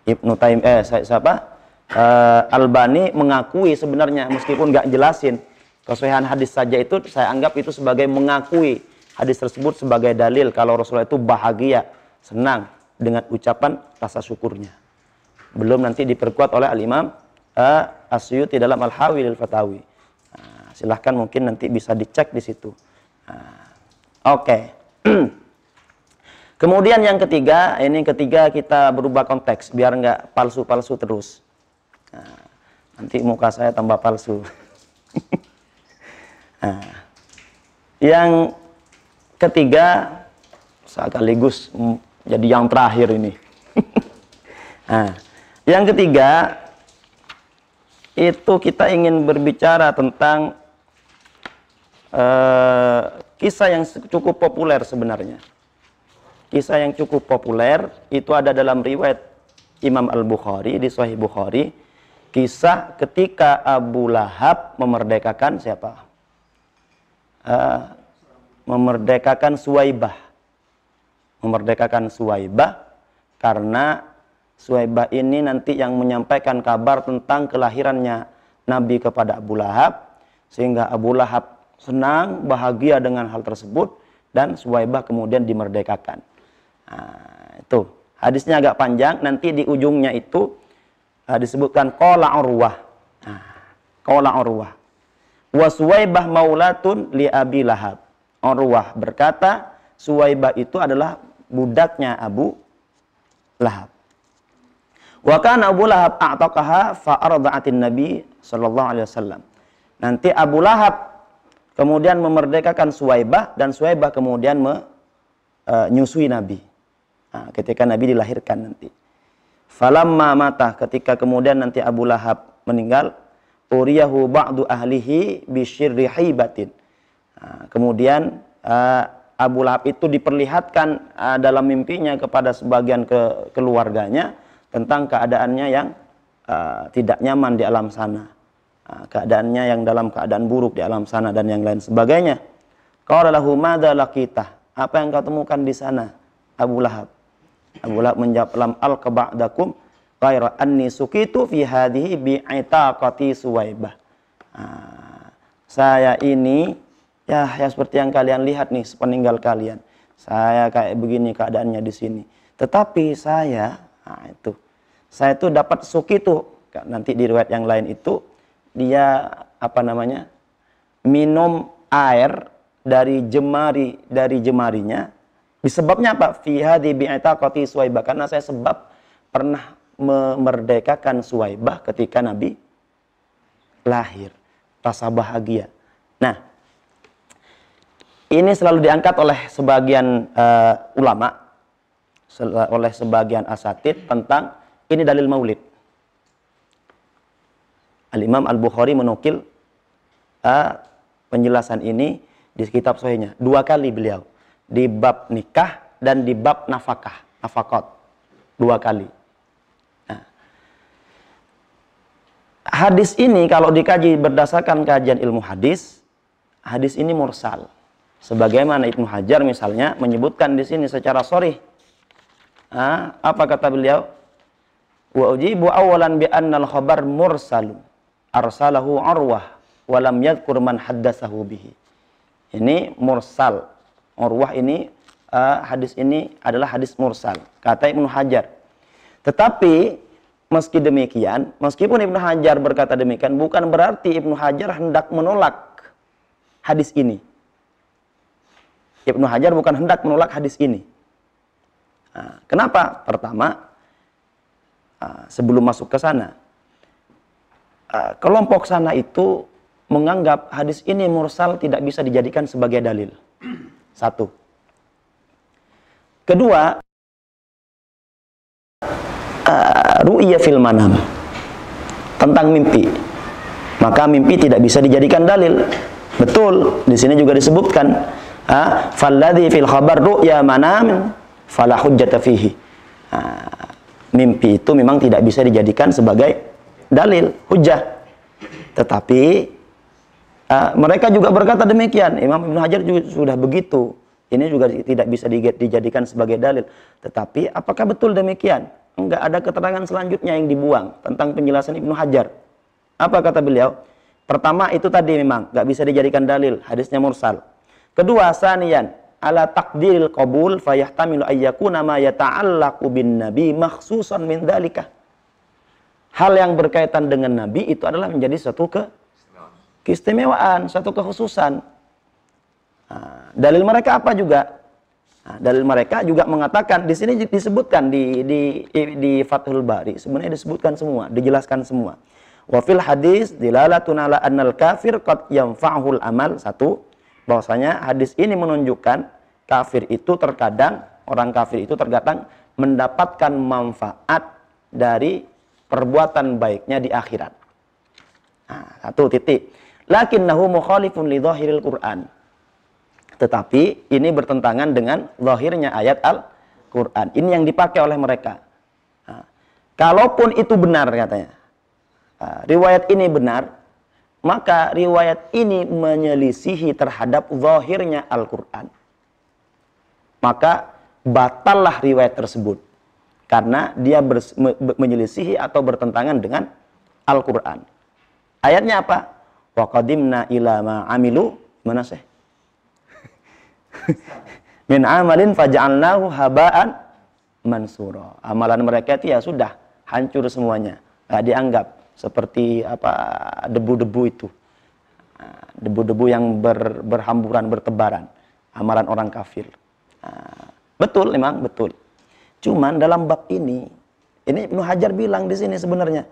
Ibnu Taim eh siapa? Uh, Albani mengakui sebenarnya meskipun nggak jelasin kesohihan hadis saja itu saya anggap itu sebagai mengakui hadis tersebut sebagai dalil kalau Rasulullah itu bahagia, senang dengan ucapan rasa syukurnya belum nanti diperkuat oleh al-Imam uh, Asyuti dalam Al-Hawi lil Fatawi. Nah, silahkan mungkin nanti bisa dicek di situ. Nah, Oke. Okay. [CLEARS THROAT] Kemudian yang ketiga, ini ketiga kita berubah konteks biar nggak palsu-palsu terus. Nah, nanti muka saya tambah palsu. nah, [LAUGHS] yang ketiga sekaligus jadi yang terakhir ini. nah, [LAUGHS] yang ketiga itu kita ingin berbicara tentang uh, kisah yang cukup populer sebenarnya. Kisah yang cukup populer itu ada dalam riwayat Imam Al-Bukhari di Sahih Bukhari. Kisah ketika Abu Lahab memerdekakan siapa? Uh, memerdekakan Suwaibah. Memerdekakan Suwaibah karena Suwaibah ini nanti yang menyampaikan kabar tentang kelahirannya Nabi kepada Abu Lahab sehingga Abu Lahab senang, bahagia dengan hal tersebut dan Suwaibah kemudian dimerdekakan. Nah, itu hadisnya agak panjang, nanti di ujungnya itu uh, disebutkan qala Urwah. Nah, qala Urwah. Wa Suwaibah maulatun li Abi Lahab. Urwah berkata, Suwaibah itu adalah budaknya Abu Lahab. Wa kana Abu Lahab a'taqaha fa arda'atin Nabi sallallahu alaihi wasallam. Nanti Abu Lahab kemudian memerdekakan Suwaibah dan Suwaibah kemudian menyusui uh, Nabi. Nah, ketika Nabi dilahirkan nanti. Falamma mata ketika kemudian nanti Abu Lahab meninggal, uriyahu ba'du ahlihi bisyirri haibatin. Nah, kemudian uh, Abu Lahab itu diperlihatkan uh, dalam mimpinya kepada sebagian ke keluarganya tentang keadaannya yang uh, tidak nyaman di alam sana. Uh, keadaannya yang dalam keadaan buruk di alam sana dan yang lain sebagainya. Qala lahu madza laqita? Apa yang kau temukan di sana? Abu Lahab. Abu Lahab menjawab lam al kaba'dakum ghaira anni sukitu fi hadhihi bi'itaqati suwaibah. Uh, saya ini Ya, ya seperti yang kalian lihat nih sepeninggal kalian. Saya kayak begini keadaannya di sini. Tetapi saya, nah itu, saya itu dapat suki itu nanti di riwayat yang lain itu dia apa namanya minum air dari jemari dari jemarinya. Disebabnya apa? Fiha di koti suwaibah karena saya sebab pernah memerdekakan suwaibah ketika Nabi lahir. Rasa bahagia. Nah, ini selalu diangkat oleh sebagian uh, ulama, oleh sebagian asatid tentang ini dalil maulid. Al-Imam Al-Bukhari menukil uh, penjelasan ini di kitab sahihnya. Dua kali beliau. Di bab nikah dan di bab nafkah, nafakot. Dua kali. Nah. Hadis ini kalau dikaji berdasarkan kajian ilmu hadis, hadis ini mursal Sebagaimana Ibnu Hajar misalnya menyebutkan di sini secara sorry. Ah, apa kata beliau? Wa ujibu awalan bi annal khabar mursalu arsalahu arwah walam yadhkur man haddatsahu bihi. Ini mursal. Urwah ini uh, hadis ini adalah hadis mursal. Kata Ibnu Hajar. Tetapi meski demikian, meskipun Ibnu Hajar berkata demikian, bukan berarti Ibnu Hajar hendak menolak hadis ini. Ibnu Hajar bukan hendak menolak hadis ini. Kenapa? Pertama, sebelum masuk ke sana, kelompok sana itu menganggap hadis ini mursal tidak bisa dijadikan sebagai dalil. [CLEARS THROAT] Satu. Kedua, ru'ya fil manam tentang mimpi. Maka mimpi tidak bisa dijadikan dalil. Betul, di sini juga disebutkan falladhi fil khabar ru'ya manam fala hujjata fihi. Mimpi itu memang tidak bisa dijadikan sebagai dalil hujjah. Tetapi uh, mereka juga berkata demikian. Imam Ibnu Hajar juga sudah begitu. Ini juga tidak bisa dijadikan sebagai dalil. Tetapi apakah betul demikian? Enggak ada keterangan selanjutnya yang dibuang tentang penjelasan Ibnu Hajar. Apa kata beliau? Pertama itu tadi memang nggak bisa dijadikan dalil hadisnya mursal. Kedua, sanian ala takdiril qabul fayahtamilu ayyakuna ma yata'allaqu bin nabi makhsusan min dalika. Hal yang berkaitan dengan nabi itu adalah menjadi satu ke keistimewaan, satu kekhususan. Nah, dalil mereka apa juga? Nah, dalil mereka juga mengatakan di sini disebutkan di di di Fathul Bari sebenarnya disebutkan semua, dijelaskan semua. Wa fil hadis dilalatun ala annal kafir qad yanfa'hul amal satu bahwasanya hadis ini menunjukkan kafir itu terkadang orang kafir itu terkadang mendapatkan manfaat dari perbuatan baiknya di akhirat. Nah, satu titik. Lakinnahu mukhalifun li dhahiril Qur'an. Tetapi ini bertentangan dengan zahirnya ayat Al-Qur'an. Ini yang dipakai oleh mereka. Nah, kalaupun itu benar katanya. Nah, riwayat ini benar, maka riwayat ini menyelisihi terhadap zahirnya Al-Qur'an. Maka batallah riwayat tersebut karena dia me menyelisihi atau bertentangan dengan Al-Qur'an. Ayatnya apa? Wa qadimna ila amilu mana sih? [LAUGHS] Min amalin faj'alnahu haba'an mansura. Amalan mereka itu ya sudah hancur semuanya. Enggak dianggap seperti apa debu-debu itu. Ah, debu-debu yang ber, berhamburan, bertebaran. Amalan orang kafir. Ah, betul memang betul. Cuman dalam bab ini, ini Ibnu Hajar bilang di sini sebenarnya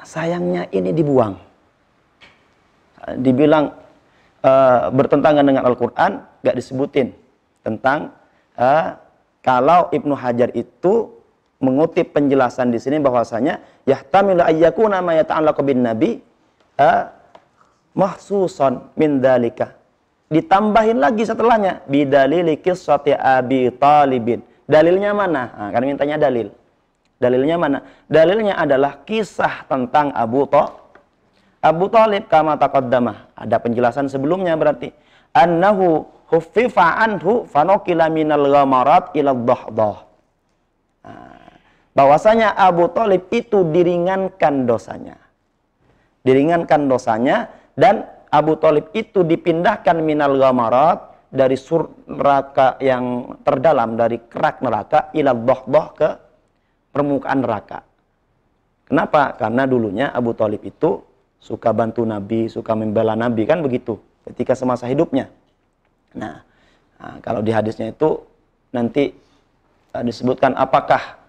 sayangnya ini dibuang dibilang uh, bertentangan dengan Al-Quran, gak disebutin tentang uh, kalau Ibnu Hajar itu mengutip penjelasan di sini bahwasanya yahtamilu ayyakuna ma yata'allaqu bin nabi uh, mahsusan min dalika. Ditambahin lagi setelahnya bidalili qissati Abi Talibin. Dalilnya mana? Nah, kan mintanya dalil. Dalilnya mana? Dalilnya adalah kisah tentang Abu Talib Abu Talib kama taqaddama. Ada penjelasan sebelumnya berarti. Annahu huffifa anhu fanokila minal ghamarat ila dhahdah. Bahwasanya Abu Talib itu diringankan dosanya. Diringankan dosanya dan Abu Talib itu dipindahkan minal ghamarat dari sur neraka yang terdalam dari kerak neraka ila dhahdah ke permukaan neraka. Kenapa? Karena dulunya Abu Talib itu suka bantu Nabi, suka membela Nabi kan begitu ketika semasa hidupnya. Nah, nah kalau di hadisnya itu nanti uh, disebutkan apakah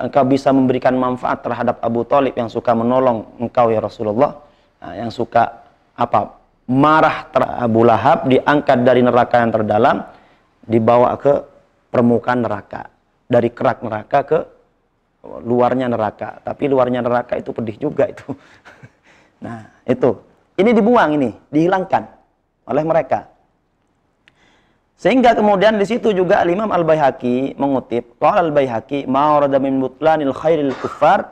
engkau bisa memberikan manfaat terhadap Abu Talib yang suka menolong engkau ya Rasulullah, nah, yang suka apa marah ter Abu Lahab diangkat dari neraka yang terdalam dibawa ke permukaan neraka dari kerak neraka ke luarnya neraka tapi luarnya neraka itu pedih juga itu [LAUGHS] Nah, itu. Ini dibuang ini, dihilangkan oleh mereka. Sehingga kemudian di situ juga Al-Imam Al-Baihaqi mengutip, qala Al-Baihaqi ma min butlanil khairil kuffar.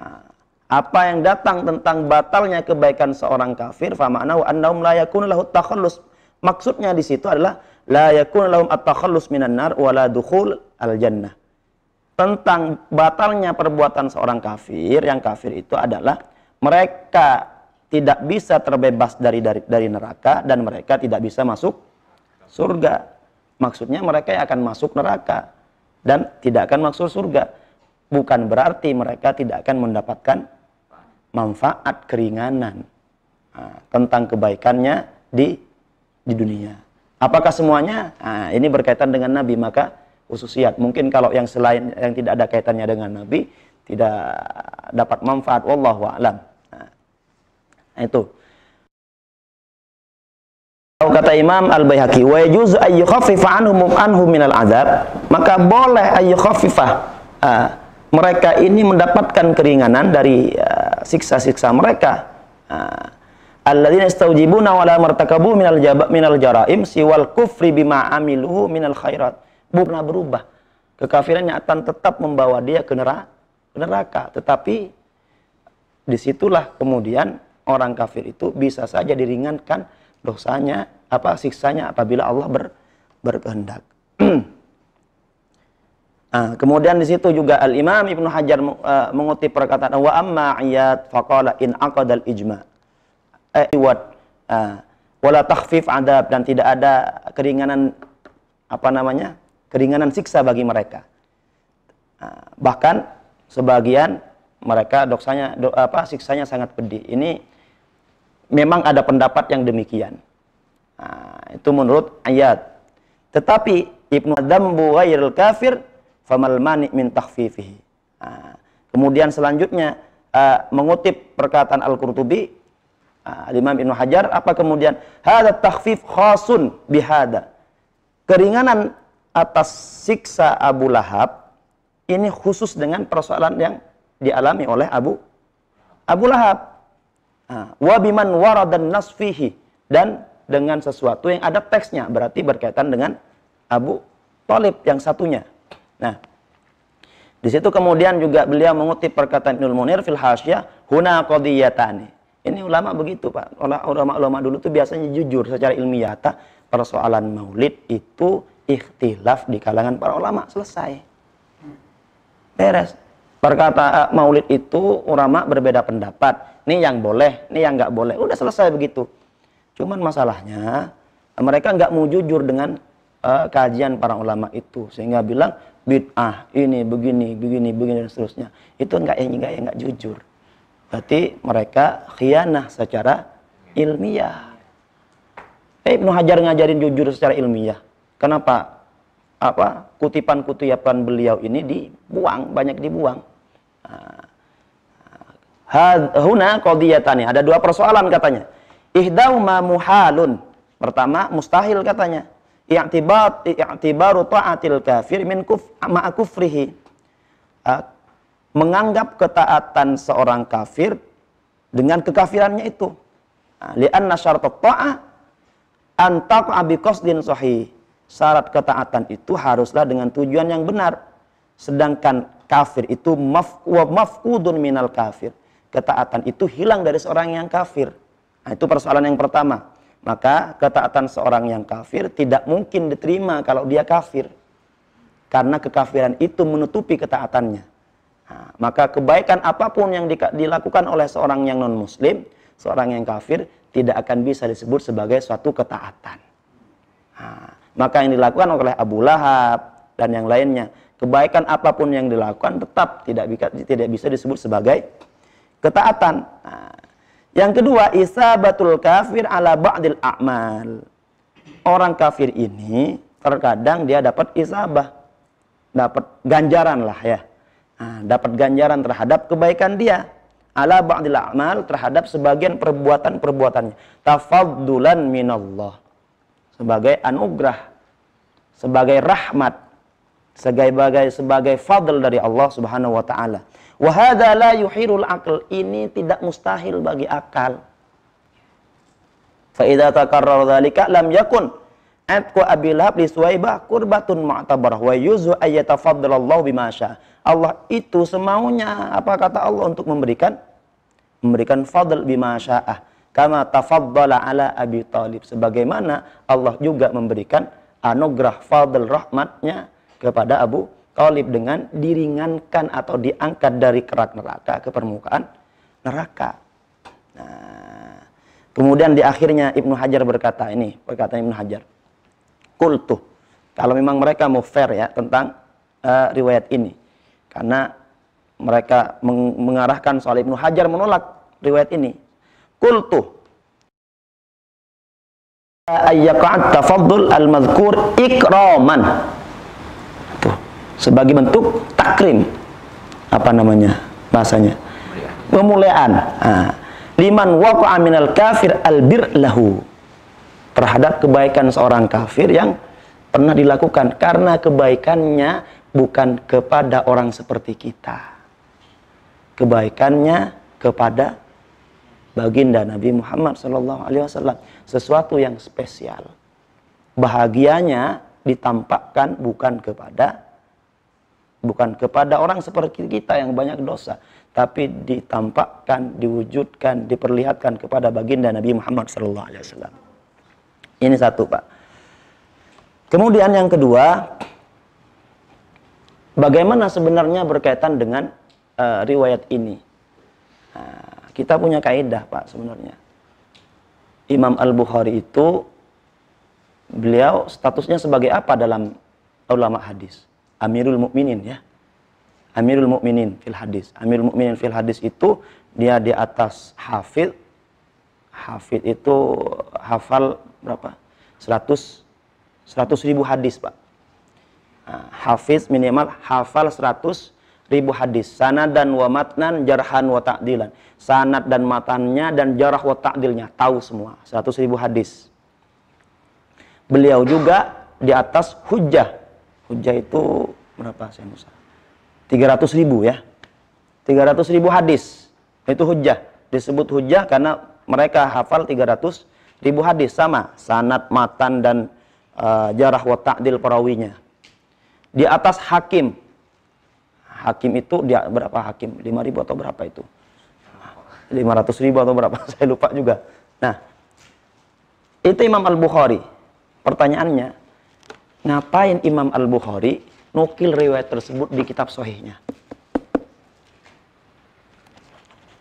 Nah, apa yang datang tentang batalnya kebaikan seorang kafir fa ma'nahu annahum la yakunu lahu takhallus maksudnya di situ adalah la yakunu lahum at-takhallus minan nar wa la dukhul al-jannah. Tentang batalnya perbuatan seorang kafir yang kafir itu adalah mereka tidak bisa terbebas dari dari, dari neraka dan mereka tidak bisa masuk surga. Maksudnya mereka akan masuk neraka dan tidak akan masuk surga. Bukan berarti mereka tidak akan mendapatkan manfaat keringanan nah, tentang kebaikannya di di dunia. Apakah semuanya? Nah, ini berkaitan dengan Nabi maka khususiat. Mungkin kalau yang selain yang tidak ada kaitannya dengan Nabi tidak dapat manfaat. Wallahu a'lam. Nah, itu. Kata Imam Al-Baihaqi, wa yajuzu ay yukhaffifa anhum anhu minal azab, maka boleh ay yukhaffifah uh, mereka ini mendapatkan keringanan dari uh, siksa-siksa uh, mereka. Uh, alladzina istawjibuna wala martakabu minal jaba, minal jaraim siwal kufri bima amiluhu minal khairat. Bukan berubah. Kekafirannya akan tetap membawa dia ke neraka, tetapi di situlah kemudian orang kafir itu bisa saja diringankan dosanya apa siksanya apabila Allah ber, berkehendak. nah, [CLEARS THROAT] kemudian di situ juga Al Imam Ibnu Hajar uh, mengutip perkataan wa amma ayat faqala in aqadal ijma. Eh wat uh, wala takhfif adab dan tidak ada keringanan apa namanya? keringanan siksa bagi mereka. Uh, bahkan sebagian mereka doksanya do, apa siksanya sangat pedih. Ini memang ada pendapat yang demikian. Nah, itu menurut ayat. Tetapi Ibnu Adam ghairil kafir famal mani min takhfifihi. Nah, kemudian selanjutnya uh, mengutip perkataan Al-Qurtubi uh, Imam Ibnu Hajar apa kemudian hadza takhfif khasun bihada. Keringanan atas siksa Abu Lahab ini khusus dengan persoalan yang dialami oleh Abu Abu Lahab. Nah, wa biman waradan nasfihi dan dengan sesuatu yang ada teksnya berarti berkaitan dengan Abu Talib yang satunya. Nah, di situ kemudian juga beliau mengutip perkataan Ibnu Munir fil hasyah huna qadiyatani. Ini ulama begitu, Pak. Ulama-ulama dulu tuh biasanya jujur secara ilmiah. Persoalan maulid itu ikhtilaf di kalangan para ulama. Selesai. Beres. Perkata maulid itu ulama berbeda pendapat. Ini yang boleh, ini yang nggak boleh. Udah selesai begitu. Cuman masalahnya mereka nggak mau jujur dengan uh, kajian para ulama itu. Sehingga bilang bid'ah ini begini begini begini dan seterusnya. Itu nggak yang nggak nggak jujur. Berarti mereka khianah secara ilmiah. Eh, Ibnu Hajar ngajarin jujur secara ilmiah. Kenapa? Apa? Kutipan-kutipan beliau ini dibuang banyak dibuang Huna qadiyatani. Ada dua persoalan katanya. Ihdauma muhalun. Pertama mustahil katanya. I'tibar i'tibaru ta'atil kafir min kuf ma'a kufrihi. Menganggap ketaatan seorang kafir dengan kekafirannya itu. Lianna syaratat ta'ah an taq'a bi qasdin sahih. Syarat ketaatan itu haruslah dengan tujuan yang benar. Sedangkan kafir itu maf wa minal kafir. Ketaatan itu hilang dari seorang yang kafir. Nah, itu persoalan yang pertama. Maka ketaatan seorang yang kafir tidak mungkin diterima kalau dia kafir. Karena kekafiran itu menutupi ketaatannya. Nah, maka kebaikan apa pun yang dilakukan oleh seorang yang non-muslim, seorang yang kafir, tidak akan bisa disebut sebagai suatu ketaatan. Nah, maka yang dilakukan oleh Abu Lahab dan yang lainnya kebaikan apa pun yang dilakukan tetap tidak tidak bisa disebut sebagai ketaatan. Nah, yang kedua, isabatul kafir ala ba'dil a'mal. Orang kafir ini terkadang dia dapat isabah, dapat ganjaran lah ya. Nah, dapat ganjaran terhadap kebaikan dia ala ba'dil a'mal terhadap sebagian perbuatan-perbuatannya. Tafaddulan minallah. Sebagai anugerah, sebagai rahmat sebagai sebagai fadl dari Allah Subhanahu wa taala. Wa hadza la yuhirul aql. Ini tidak mustahil bagi akal. Fa idza takarrara dzalika lam yakun atqa Abi Lahab li Suwaibah qurbatun mu'tabarah wa yuzu ayyatafaddalallahu bima Allah itu semaunya apa kata Allah untuk memberikan memberikan fadl bima sya'ah kama tafaddala ala Abi Talib sebagaimana Allah juga memberikan anugerah fadl rahmatnya kepada Abu Talib dengan diringankan atau diangkat dari kerak neraka ke permukaan neraka. Nah, kemudian di akhirnya Ibnu Hajar berkata ini, perkataan Ibnu Hajar. Kultu. Kalau memang mereka mau fair ya tentang uh, riwayat ini. Karena mereka meng mengarahkan soal Ibnu Hajar menolak riwayat ini. Kultu ayyaqat tafaddul al-madhkur ikraman sebagai bentuk takrim. Apa namanya? Bahasanya. Pemuliaan nah, liman waqa'a minal kafir albir lahu. Terhadap kebaikan seorang kafir yang pernah dilakukan. Karena kebaikannya bukan kepada orang seperti kita. Kebaikannya kepada baginda Nabi Muhammad Shallallahu Alaihi Wasallam. Sesuatu yang spesial. Bahagianya ditampakkan bukan kepada bukan kepada orang seperti kita yang banyak dosa, tapi ditampakkan, diwujudkan, diperlihatkan kepada baginda Nabi Muhammad sallallahu alaihi wasallam. Ini satu, Pak. Kemudian yang kedua, bagaimana sebenarnya berkaitan dengan uh, riwayat ini? Nah, kita punya kaidah, Pak, sebenarnya. Imam Al-Bukhari itu beliau statusnya sebagai apa dalam ulama hadis? Amirul Mukminin ya. Amirul Mukminin fil hadis. Amirul Mukminin fil hadis itu dia di atas hafid. Hafid itu hafal berapa? 100 100 ribu hadis, Pak. Nah, hafiz minimal hafal 100 ribu hadis. Sanad dan wa matnan, jarhan wa ta'dilan. Sanad dan matannya dan jarah wa ta'dilnya. Tahu semua. 100 ribu hadis. Beliau juga di atas hujjah Hujah itu berapa saya Musa? 300 ribu ya. 300 ribu hadis. Itu hujah. Disebut hujah karena mereka hafal 300 ribu hadis. Sama. Sanat, matan, dan uh, jarah wa ta'dil perawinya. Di atas hakim. Hakim itu dia berapa hakim? 5 ribu atau berapa itu? 500 ribu atau berapa? [LAUGHS] Saya lupa juga. Nah, itu Imam Al-Bukhari. Pertanyaannya, ngapain Imam Al-Bukhari nukil riwayat tersebut di kitab sohihnya?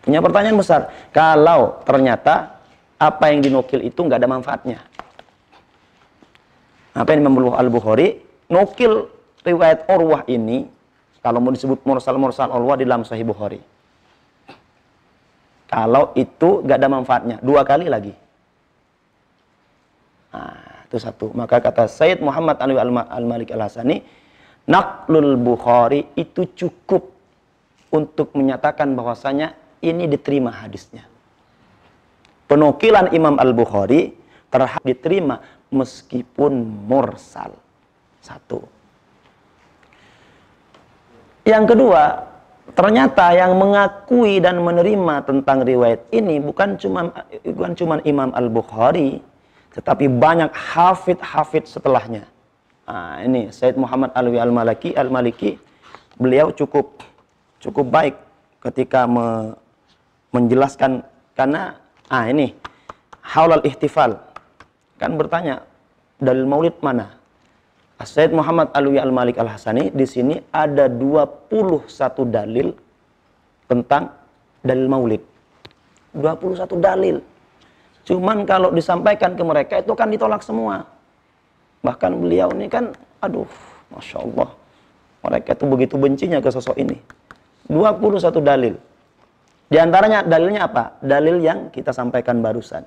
Punya pertanyaan besar. Kalau ternyata apa yang dinukil itu nggak ada manfaatnya. Apa yang Imam Al-Bukhari nukil riwayat Urwah ini kalau mau disebut mursal-mursal Urwah di dalam Sahih Bukhari. Kalau itu gak ada manfaatnya, dua kali lagi. Nah, itu satu. Maka kata Sayyid Muhammad Alwi Al-Malik Al-Hasani, Naklul Bukhari itu cukup untuk menyatakan bahwasanya ini diterima hadisnya. Penukilan Imam Al-Bukhari terhadap diterima meskipun mursal. Satu. Yang kedua, Ternyata yang mengakui dan menerima tentang riwayat ini bukan cuma bukan cuma Imam Al-Bukhari, tetapi banyak hafid-hafid setelahnya. Nah, ini Said Muhammad Alwi Al-Maliki Al-Maliki beliau cukup cukup baik ketika me, menjelaskan karena ah ini haulal ihtifal kan bertanya dalil maulid mana Said Muhammad Alwi Al-Malik Al-Hasani di sini ada 21 dalil tentang dalil maulid. 21 dalil. Cuman kalau disampaikan ke mereka itu kan ditolak semua. Bahkan beliau ini kan, aduh, Masya Allah. Mereka itu begitu bencinya ke sosok ini. 21 dalil. Di antaranya dalilnya apa? Dalil yang kita sampaikan barusan.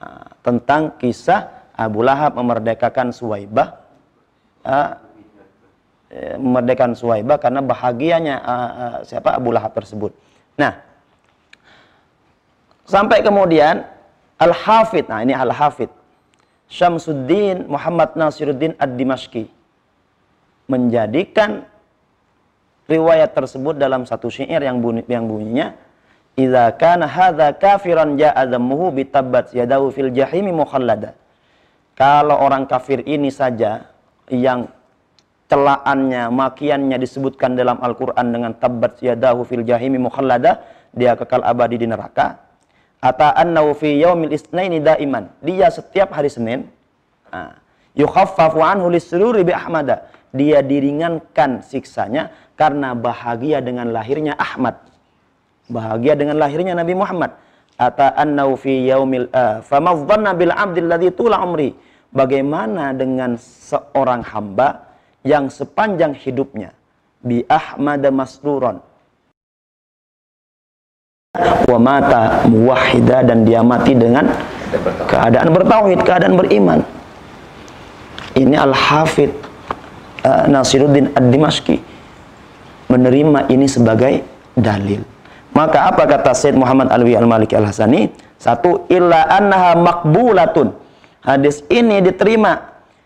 Nah, tentang kisah Abu Lahab memerdekakan Suwaibah uh, memerdekakan Suwaibah karena bahagianya uh, uh, siapa Abu Lahab tersebut. Nah, sampai kemudian Al-Hafidh, nah ini Al-Hafidh, Syamsuddin Muhammad Nasiruddin Ad-Dimashqi menjadikan riwayat tersebut dalam satu syair yang bunyi yang bunyinya Idza kana hadza kafiran ja'a dhammuhu bitabbat yadahu fil jahimi mukhallada. Kalau orang kafir ini saja yang celaannya, makiannya disebutkan dalam Al-Quran dengan tabbat yadahu fil jahimi mukhallada, dia kekal abadi di neraka. Ata annahu fi yaumil isnaini daiman. Dia setiap hari Senin, yukhaffafu anhu lisururi bi ahmada. Dia diringankan siksanya karena bahagia dengan lahirnya Ahmad. Bahagia dengan lahirnya Nabi Muhammad. Ata annahu fi yaumil uh, famadhanna bil abdil tula umri bagaimana dengan seorang hamba yang sepanjang hidupnya bi ahmad masruron wa mata muwahhida dan dia mati dengan keadaan bertauhid, keadaan beriman. Ini Al-Hafidh uh, Nasiruddin Ad-Dimashqi menerima ini sebagai dalil. Maka apa kata Said Muhammad Alwi Al-Maliki Al-Hasani? Satu, illa annaha makbulatun Hadis ini diterima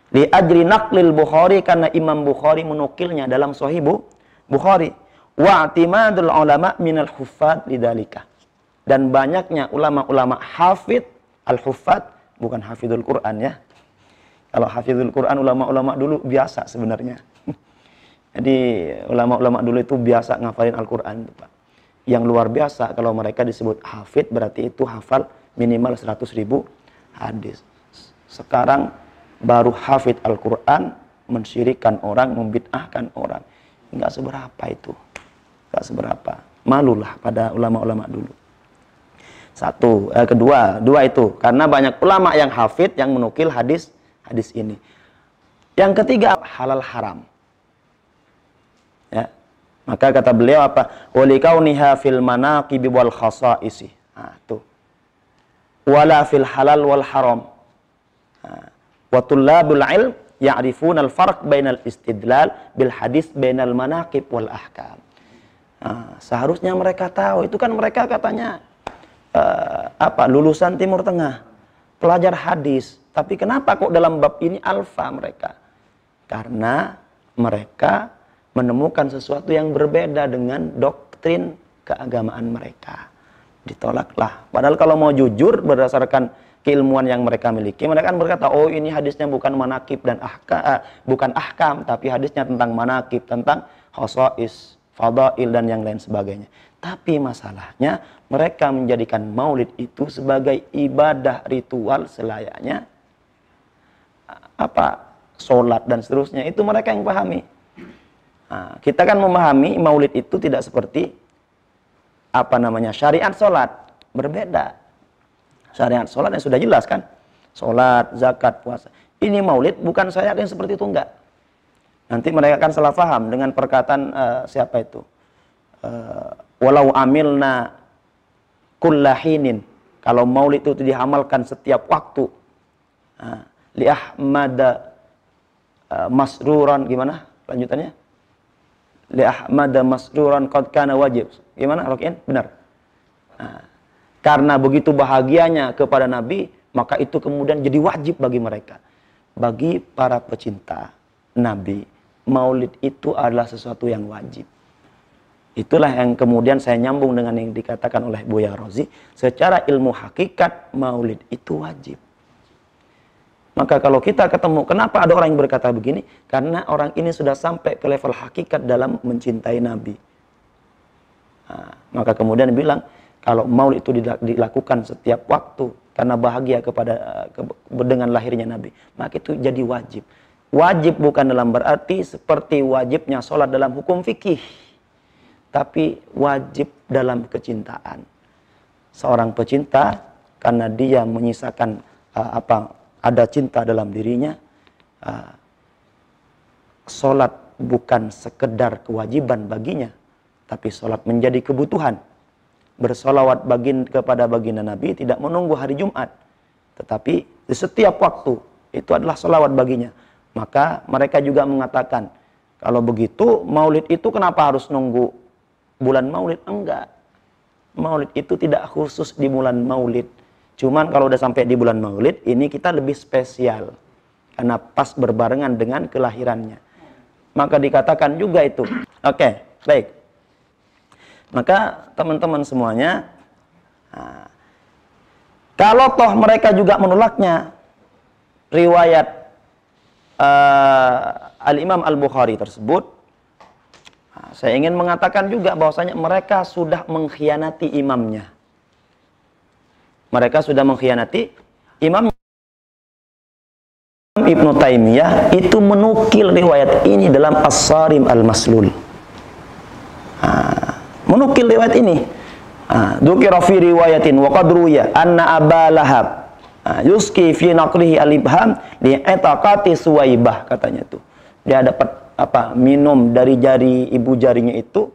di ajri naqlil Bukhari karena Imam Bukhari menukilnya dalam Sahih Bukhari. Wa i'timadul ulama minal huffaz lidalika. Dan banyaknya ulama-ulama hafid al-huffaz bukan hafidul Quran ya. Kalau hafidul Quran ulama-ulama dulu biasa sebenarnya. [LAUGHS] Jadi ulama-ulama dulu itu biasa ngafalin Al-Quran. Yang luar biasa kalau mereka disebut hafid berarti itu hafal minimal 100 ribu hadis. Sekarang baru hafid Al-Quran, mensyirikan orang, membid'ahkan orang. Enggak seberapa itu. Seberapa. Malulah pada ulama-ulama dulu. Satu. Eh, kedua, dua itu. Karena banyak ulama yang hafid, yang menukil hadis hadis ini. Yang ketiga, halal haram. Ya. Maka kata beliau apa? Walikauniha fil manaqibi wal khasa'isi. Nah, tuh. Wala fil halal wal haram Wa tullabul ilm ya'rifuna al-farq bainal istidlal bil hadis bainal manaqib wal ahkam. Nah, seharusnya mereka tahu itu kan mereka katanya uh, apa lulusan Timur Tengah, pelajar hadis. Tapi kenapa kok dalam bab ini alfa mereka? Karena mereka menemukan sesuatu yang berbeda dengan doktrin keagamaan mereka. Ditolaklah. Padahal kalau mau jujur berdasarkan keilmuan yang mereka miliki, mereka kan berkata, oh ini hadisnya bukan manakib dan ahka, eh, bukan ahkam, tapi hadisnya tentang manakib, tentang khosais, fadail dan yang lain sebagainya. Tapi masalahnya mereka menjadikan maulid itu sebagai ibadah ritual selayaknya. Apa? Sholat dan seterusnya. Itu mereka yang pahami. Nah, kita kan memahami maulid itu tidak seperti apa namanya syariat sholat. Berbeda. Syariat sholat yang sudah jelas kan? Sholat zakat puasa. Ini maulid bukan syariat yang seperti itu enggak nanti mereka akan salah paham dengan perkataan uh, siapa itu uh, walau amilna kullahinin kalau maulid itu dihamalkan setiap waktu uh, li ahmada uh, masruran gimana lanjutannya li ahmada masruran qad kana wajib Gimana Rokin? Benar. Nah, karena begitu bahagianya kepada Nabi, maka itu kemudian jadi wajib bagi mereka. Bagi para pecinta Nabi, maulid itu adalah sesuatu yang wajib. Itulah yang kemudian saya nyambung dengan yang dikatakan oleh Buya Rozi. Secara ilmu hakikat, maulid itu wajib. Maka kalau kita ketemu, kenapa ada orang yang berkata begini? Karena orang ini sudah sampai ke level hakikat dalam mencintai Nabi. Nah, maka kemudian bilang kalau maulid itu dilakukan setiap waktu karena bahagia kepada ke, dengan lahirnya Nabi, maka itu jadi wajib. Wajib bukan dalam berarti seperti wajibnya sholat dalam hukum fikih, tapi wajib dalam kecintaan. Seorang pecinta karena dia menyisakan uh, apa ada cinta dalam dirinya, uh, sholat bukan sekedar kewajiban baginya, tapi sholat menjadi kebutuhan. Bersolawat bagin kepada baginda Nabi tidak menunggu hari Jumat. Tetapi di setiap waktu itu adalah solawat baginya. Maka mereka juga mengatakan, kalau begitu maulid itu kenapa harus nunggu bulan maulid? Enggak. Maulid itu tidak khusus di bulan maulid. Cuman kalau udah sampai di bulan maulid, ini kita lebih spesial. Karena pas berbarengan dengan kelahirannya. Maka dikatakan juga itu. Oke, okay, baik. Maka teman-teman semuanya, nah, kalau toh mereka juga menolaknya, riwayat uh, Al-Imam Al-Bukhari tersebut, nah, saya ingin mengatakan juga bahwasanya mereka sudah mengkhianati imamnya. Mereka sudah mengkhianati imam Ibnu Taimiyah itu menukil riwayat ini dalam As-Sarim Al-Maslul. Nah, menukil riwayat ini. Ah, dzukira fi riwayatin wa qad ruya anna Aba Lahab ah, yuski fi naqlihi al-ibham li etaqati suwaibah katanya itu. Dia dapat apa? minum dari jari ibu jarinya itu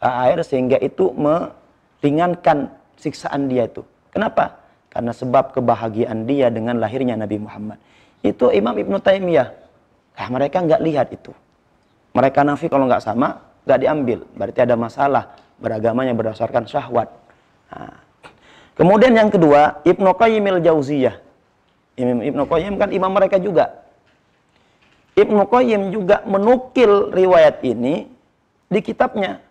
ah, air sehingga itu meringankan siksaan dia itu. Kenapa? Karena sebab kebahagiaan dia dengan lahirnya Nabi Muhammad. Itu Imam Ibnu Taimiyah. Nah, mereka nggak lihat itu. Mereka nafi kalau nggak sama, nggak diambil. Berarti ada masalah beragamanya berdasarkan syahwat. Nah. Kemudian yang kedua, Ibnu Qayyim al-Jauziyah. Ibnu Qayyim kan imam mereka juga. Ibnu Qayyim juga menukil riwayat ini di kitabnya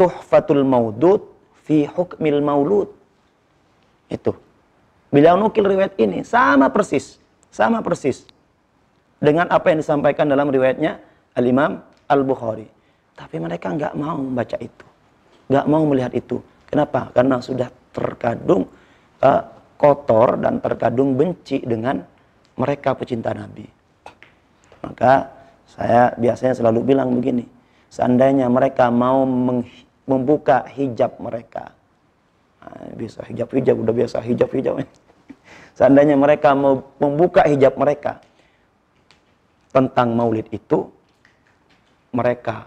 Tuhfatul Maudud fi Hukmil Maulud. Itu. Beliau nukil riwayat ini sama persis, sama persis dengan apa yang disampaikan dalam riwayatnya Al-Imam Al-Bukhari. Tapi mereka nggak mau membaca itu nggak mau melihat itu. Kenapa? Karena sudah terkadung uh, kotor dan terkadung benci dengan mereka pecinta Nabi. Maka saya biasanya selalu bilang begini, seandainya mereka mau membuka hijab mereka, nah, bisa hijab-hijab, udah biasa hijab-hijab. [LAUGHS] seandainya mereka mau membuka hijab mereka tentang maulid itu, mereka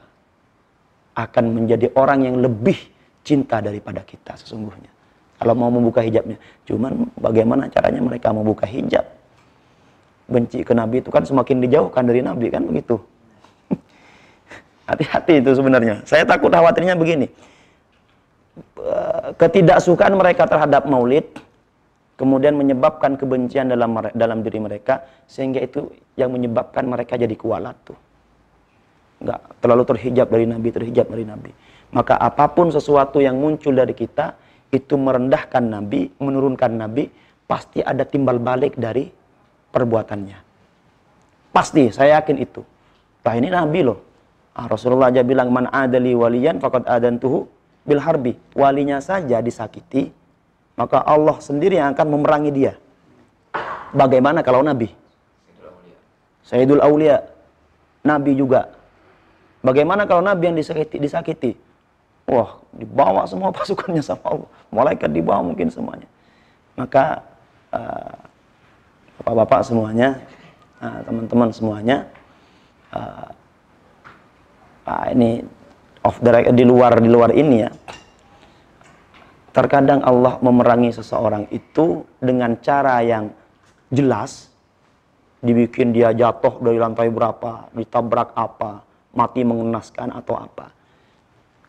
akan menjadi orang yang lebih cinta daripada kita sesungguhnya. Kalau mau membuka hijabnya. Cuman bagaimana caranya mereka membuka hijab? Benci ke Nabi itu kan semakin dijauhkan dari Nabi kan begitu. [LAUGHS] Hati-hati itu sebenarnya. Saya takut khawatirnya begini. Ketidaksukaan mereka terhadap maulid kemudian menyebabkan kebencian dalam dalam diri mereka sehingga itu yang menyebabkan mereka jadi kualat tuh. nggak terlalu terhijab dari Nabi, terhijab dari Nabi. Maka apa pun sesuatu yang muncul dari kita itu merendahkan Nabi, menurunkan Nabi, pasti ada timbal balik dari perbuatannya. Pasti, saya yakin itu. Nah ini Nabi loh. Ah, Rasulullah aja bilang man adali waliyan faqad adantuhu bil harbi. Walinya saja disakiti, maka Allah sendiri yang akan memerangi dia. Bagaimana kalau Nabi? Sayyidul Aulia. Nabi juga. Bagaimana kalau Nabi yang disakiti? disakiti? Wah, dibawa semua [LAUGHS] pasukannya sama Allah. Malaikat dibawa mungkin semuanya. Maka uh, bapak-bapak semuanya, uh, teman-teman semuanya, uh, uh, ini off the di luar di luar ini ya. Terkadang Allah memerangi seseorang itu dengan cara yang jelas, dibikin dia jatuh dari lantai berapa, ditabrak apa, mati mengenaskan atau apa.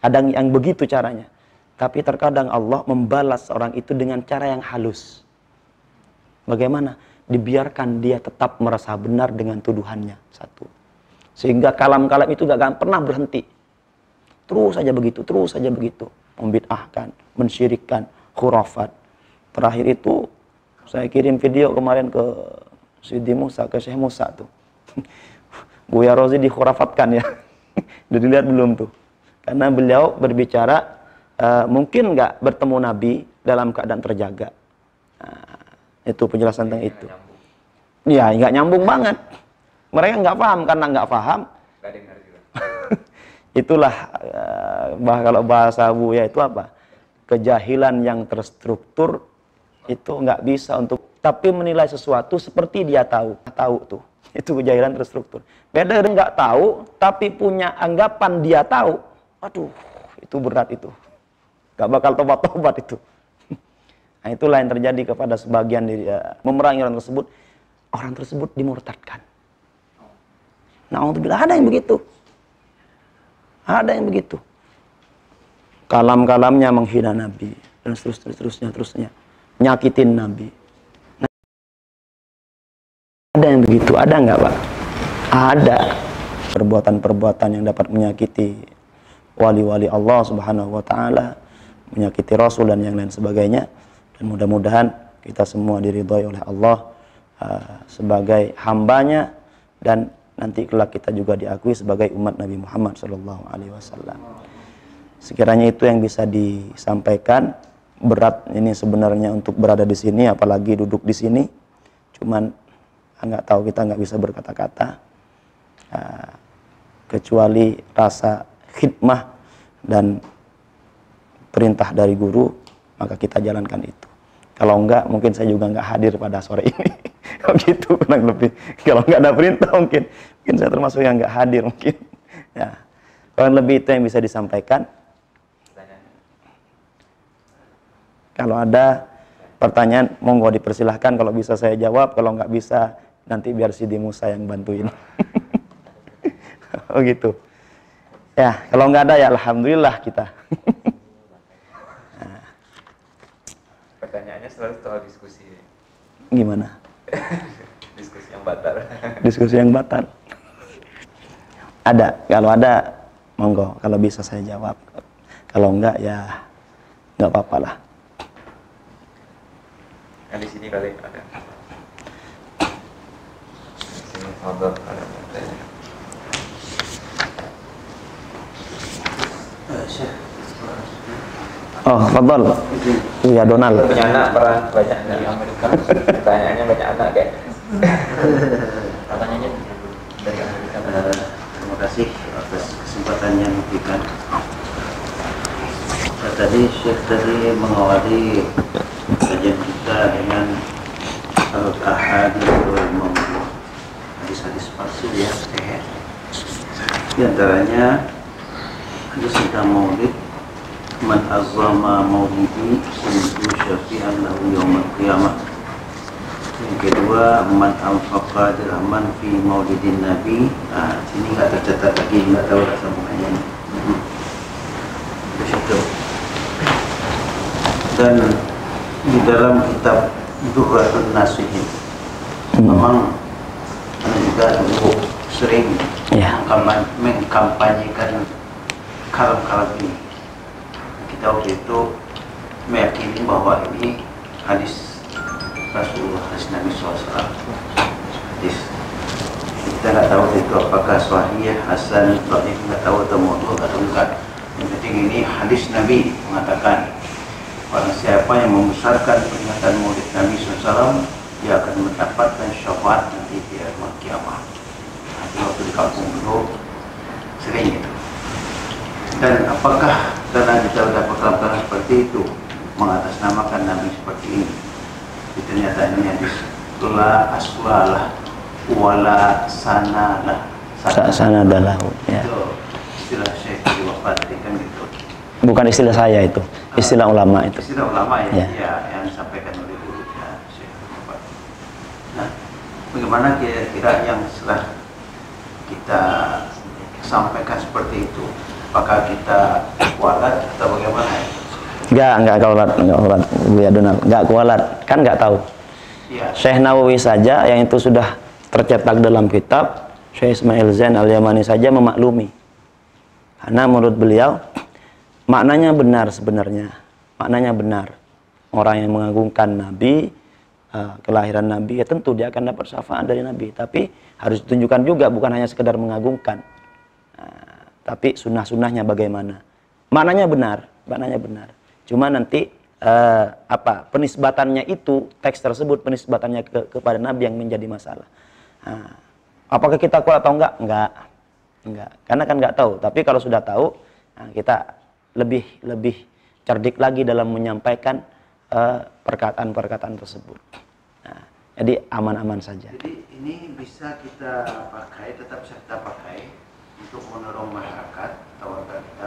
Kadang yang begitu caranya. Tapi terkadang Allah membalas orang itu dengan cara yang halus. Bagaimana? Dibiarkan dia tetap merasa benar dengan tuduhannya. Satu. Sehingga kalam-kalam itu gak akan pernah berhenti. Terus saja begitu, terus saja begitu. Membid'ahkan, mensyirikkan, khurafat. Terakhir itu saya kirim video kemarin ke Sidi Musa, ke Syekh Musa tuh. [LAUGHS] Buya Rozi dikhurafatkan ya. [LAUGHS] Udah dilihat belum tuh? Karena beliau berbicara uh, mungkin nggak bertemu Nabi dalam keadaan terjaga. Nah, itu penjelasan tentang itu. Iya, nggak nyambung banget. Mereka nggak paham karena nggak paham. [LAUGHS] Itulah uh, bah kalau bahasa Buya itu apa? Kejahilan yang terstruktur itu nggak bisa untuk tapi menilai sesuatu seperti dia tahu tahu tuh itu kejahilan terstruktur beda dengan nggak tahu tapi punya anggapan dia tahu aduh itu berat itu. Nggak bakal tobat-tobat itu. [LAUGHS] Nah itulah yang terjadi kepada sebagian diri ya, memerangi orang tersebut. Orang tersebut dimurtadkan. Nah untuk ada yang begitu. Ada yang begitu. Kalam-kalamnya menghina Nabi dan seterusnya terusnya terusnya. Nyakitin Nabi. Nah, ada yang begitu, ada nggak Pak? Ada. Perbuatan-perbuatan yang dapat menyakiti wali-wali Allah Subhanahu wa taala, menyakiti Rasul dan yang lain sebagainya. Dan mudah-mudahan kita semua diridhoi oleh Allah uh, sebagai hambanya dan nanti kelak kita juga diakui sebagai umat Nabi Muhammad Sallallahu Alaihi Wasallam. Sekiranya itu yang bisa disampaikan berat ini sebenarnya untuk berada di sini apalagi duduk di sini cuman nggak tahu kita nggak bisa berkata-kata uh, kecuali rasa khidmah dan perintah dari guru maka kita jalankan itu. Kalau enggak mungkin saya juga nggak hadir pada sore ini. [LAUGHS] Gitu kurang lebih. Kalau nggak ada perintah mungkin. Mungkin saya termasuk yang nggak hadir mungkin. Ya. Kurang lebih itu yang bisa disampaikan. Kalau ada pertanyaan, monggo dipersilahkan. Kalau bisa saya jawab, kalau nggak bisa, nanti biar Sidi Musa yang bantuin. [LAUGHS] oh gitu. Ya, kalau nggak ada ya Alhamdulillah kita. Pertanyaannya selalu soal diskusi. Gimana? [LAUGHS] diskusi yang batal. diskusi yang batal. Ada, kalau ada, monggo. Kalau bisa saya jawab. Kalau enggak ya nggak apa-apa lah yang di sini kali ada di sini ada Oh, fadal. Iya, Donald. Punya anak pernah banyak di Amerika. Pertanyaannya banyak anak kayak. Pertanyaannya dari Amerika. Terima kasih atas kesempatan yang diberikan. Nah, tadi Syekh tadi mengawali kajian kita dengan al-ahadith wal mawdu hadis-hadis palsu ya di antaranya tentang maulid man azama maulidi kuntu syafi'an lahu yawmal qiyamah yang kedua man anfaqa dirhaman fi maulidin nabi nah sini nggak tercatat lagi nggak tahu rasa sambungannya hmm. itu dan di dalam kitab Durratun Nasihin hmm. memang juga sering Ya. mengkampan- mengkampanyekan kalam-kalam ini. Kita waktu itu meyakini bahwa ini hadis Rasulullah, hadis Nabi SAW. Hadis kita nggak tahu itu apakah sahih, hasan, dhaif nggak tahu atau maudhu atau enggak. Yang penting ini hadis Nabi mengatakan Barang siapa yang membesarkan peringatan maulid Nabi SAW Dia akan mendapatkan syafaat nanti di hari kiamat Nanti waktu di kampung dulu Sering itu Dan apakah karena kita sudah perkataan seperti itu Mengatasnamakan Nabi seperti ini ternyata ini hadis La aslalah Wala sanalah Sa- sanadalahu, ya. Itu istilah Syekh di wafat kan gitu Bukan istilah saya itu, istilah ulama itu. Istilah ulama ya, Ya. ya. yang disampaikan oleh guru ya, Syekh Muhammad. Nah, bagaimana kira-kira yang setelah kita sampaikan seperti itu, apakah kita kualat atau bagaimana? Enggak, enggak kualat, enggak kualat, Buya Donald. Enggak kualat, kan enggak tahu. Ya, Syekh Nawawi saja yang itu sudah tercetak dalam kitab, Syekh Ismail Zain Al-Yamani saja memaklumi. Karena menurut beliau maknanya benar sebenarnya. Maknanya benar. Orang yang mengagungkan Nabi, eh, kelahiran Nabi, ya tentu dia akan dapat syafaat dari Nabi. Tapi harus ditunjukkan juga bukan hanya sekedar mengagungkan. Tapi sunnah-sunnahnya bagaimana. Maknanya benar, maknanya benar. Cuma nanti eh, apa penisbatannya itu teks tersebut penisbatannya ke, kepada Nabi yang menjadi masalah. Nah, apakah kita kuat atau enggak? Enggak, enggak. Karena kan enggak tahu. Tapi kalau sudah tahu, nah, kita lebih lebih cerdik lagi dalam menyampaikan eh, perkataan-perkataan tersebut. Nah, jadi aman-aman saja. jadi ini bisa kita pakai, tetap bisa kita pakai untuk masyarakat atau warga kita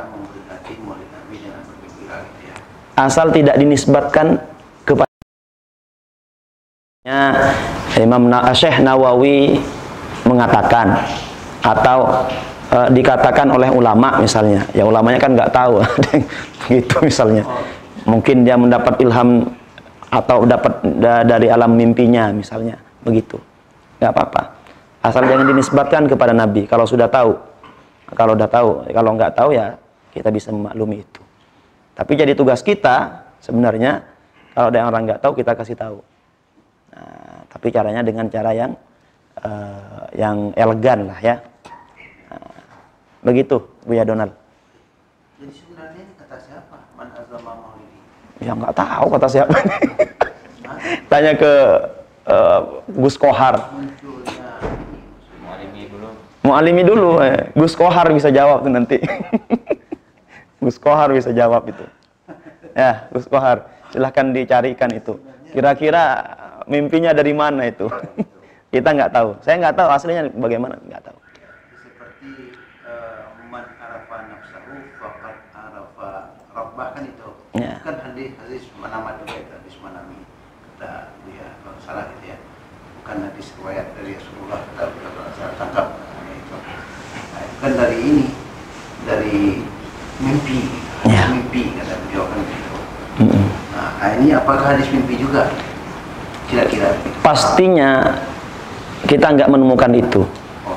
Nabi dengan gitu ya. asal tidak dinisbatkan kepada Imam Syekh Nawawi mengatakan atau eh, dikatakan oleh ulama misalnya. Ya ulamanya kan nggak tahu. [LAUGHS] Gitu misalnya. Mungkin dia mendapat ilham atau dapat da- dari alam mimpinya misalnya. Begitu. Nggak apa-apa. Asal jangan dinisbatkan kepada Nabi. Kalau sudah tahu kalau udah tahu kalau nggak tahu ya kita bisa memaklumi itu tapi jadi tugas kita sebenarnya kalau ada yang orang nggak tahu kita kasih tahu. Nah, tapi caranya dengan cara yang eh, yang elegan lah ya. Nah, begitu Buya Donald. Jadi sebenarnya kata siapa? Man azama maulidi. Ya nggak tahu kata siapa. Tanya ke eh, Gus Kohar. Munculnya Mualimi dulu. Eh. Gus Kohar bisa jawab tuh nanti. [LAUGHS] Gus Kohar bisa jawab itu. Ya, Gus Kohar, silahkan dicarikan itu. Kira-kira mimpinya dari mana itu? [LAUGHS] Kita nggak tahu. Saya nggak tahu aslinya bagaimana, nggak tahu. seperti eh, man arafa nafsahu faqad arafa rabbah kan itu Ya. kan hadis hadis manama juga itu hadis manami kata dia kalau salah gitu ya bukan hadis riwayat dari Rasulullah kalau salah tangkap namanya itu nah, itu kan dari ini dari mimpi Ya. mimpi kata beliau kan gitu Mm-mm. nah ini apakah hadis mimpi juga kira-kira Pastinya kita nggak menemukan itu.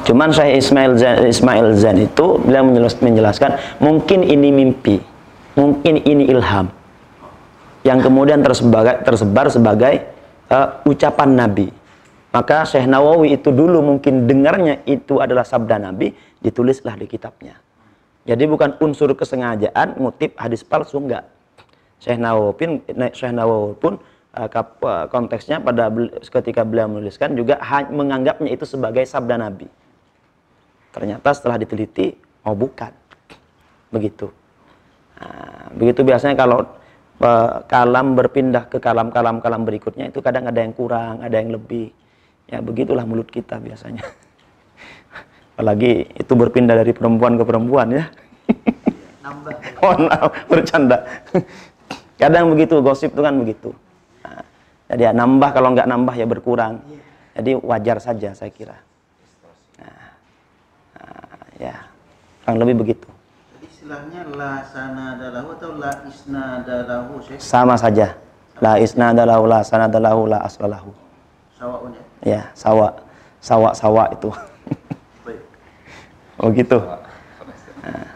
Cuman saya Ismail Zain, Ismail Zain itu beliau menjelas- menjelaskan mungkin ini mimpi, mungkin ini ilham yang kemudian tersebar, tersebar sebagai eh, ucapan Nabi. Maka Syekh Nawawi itu dulu mungkin dengarnya itu adalah sabda Nabi, ditulislah di kitabnya. Jadi bukan unsur kesengajaan ngutip hadis palsu enggak. Syekh Nawawi pun, Syekh Nawawi pun kap- uh, konteksnya pada ketika beliau menuliskan juga menganggapnya itu sebagai sabda Nabi. Ternyata setelah diteliti, oh bukan. Begitu. Nah, begitu biasanya kalau uh, kalam berpindah ke kalam-kalam kalam berikutnya itu kadang ada yang kurang, ada yang lebih. Ya begitulah mulut kita biasanya. [LAUGHS] Apalagi itu berpindah dari perempuan ke perempuan ya. nambah [LAUGHS] Oh, nah, bercanda. [LAUGHS] Kadang begitu, gosip itu kan begitu. Nah, jadi ya nambah kalau nggak nambah ya berkurang. Jadi wajar saja saya kira. Nah, nah, ya, kurang lebih begitu. Jadi istilahnya la sanadalahu atau la isnadalahu Sama saja. La isnadalahu la sanadalahu la aslalahu. sawaun ya Ya, sawa. Sawa-sawa itu. baik [LAUGHS] Oh gitu. Nah,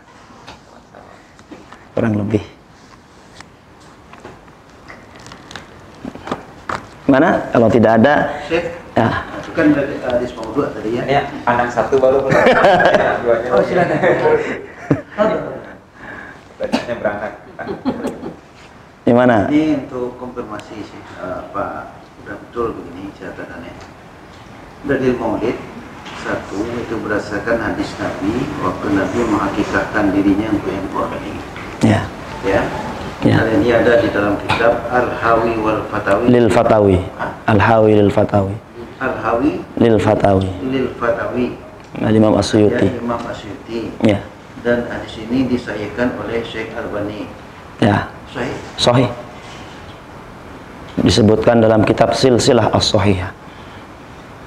kurang lebih. Mana? Kalau tidak ada, Syekh, ya itu kan dari hadis maudhu tadi ya. Ya, anak satu baru. [LAUGHS] Ya, Oh, silakan. [LAUGHS] Banyaknya berangkat. gimana? Ini untuk konfirmasi sih, eh, Pak, udah betul begini catatannya. Dari maulid satu itu berdasarkan hadis Nabi waktu Nabi menghakikatkan dirinya untuk yang kali. Ya, Ya. Ya. Dan ini ada di dalam kitab Al-Hawi wal Fatawi. lil fatawi, al hawi lil fatawi, Al-Hawi lil fatawi. lil Fatawi. Al Imam Ya, Asyuti. Imam Asyuti. Ya, Dan hadis ini disahihkan oleh Syekh Albani. ya, Sahih. sahih. Disebutkan dalam kitab silsilah as-sahihah.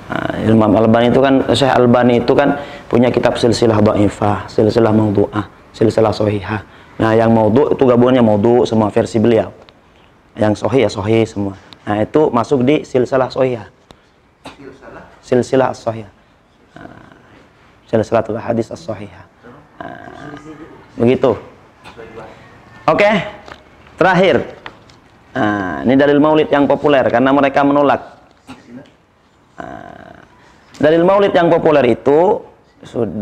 Nah, Imam Albani itu kan Syekh Albani itu kan punya kitab silsilah dhaifah, silsilah maudhu'ah, silsilah sahihah. Nah, yang maudhu' itu gabungannya maudhu' semua versi beliau. Yang sahih ya sahih semua. Nah, itu masuk di silsilah sahihah. Silsilah. Silsilah as-sahihah. Nah, silsilatul hadis as-sahihah. Nah, begitu. Oke. Terakhir. Nah, ini dalil maulid yang populer karena mereka menolak Dalil maulid yang populer itu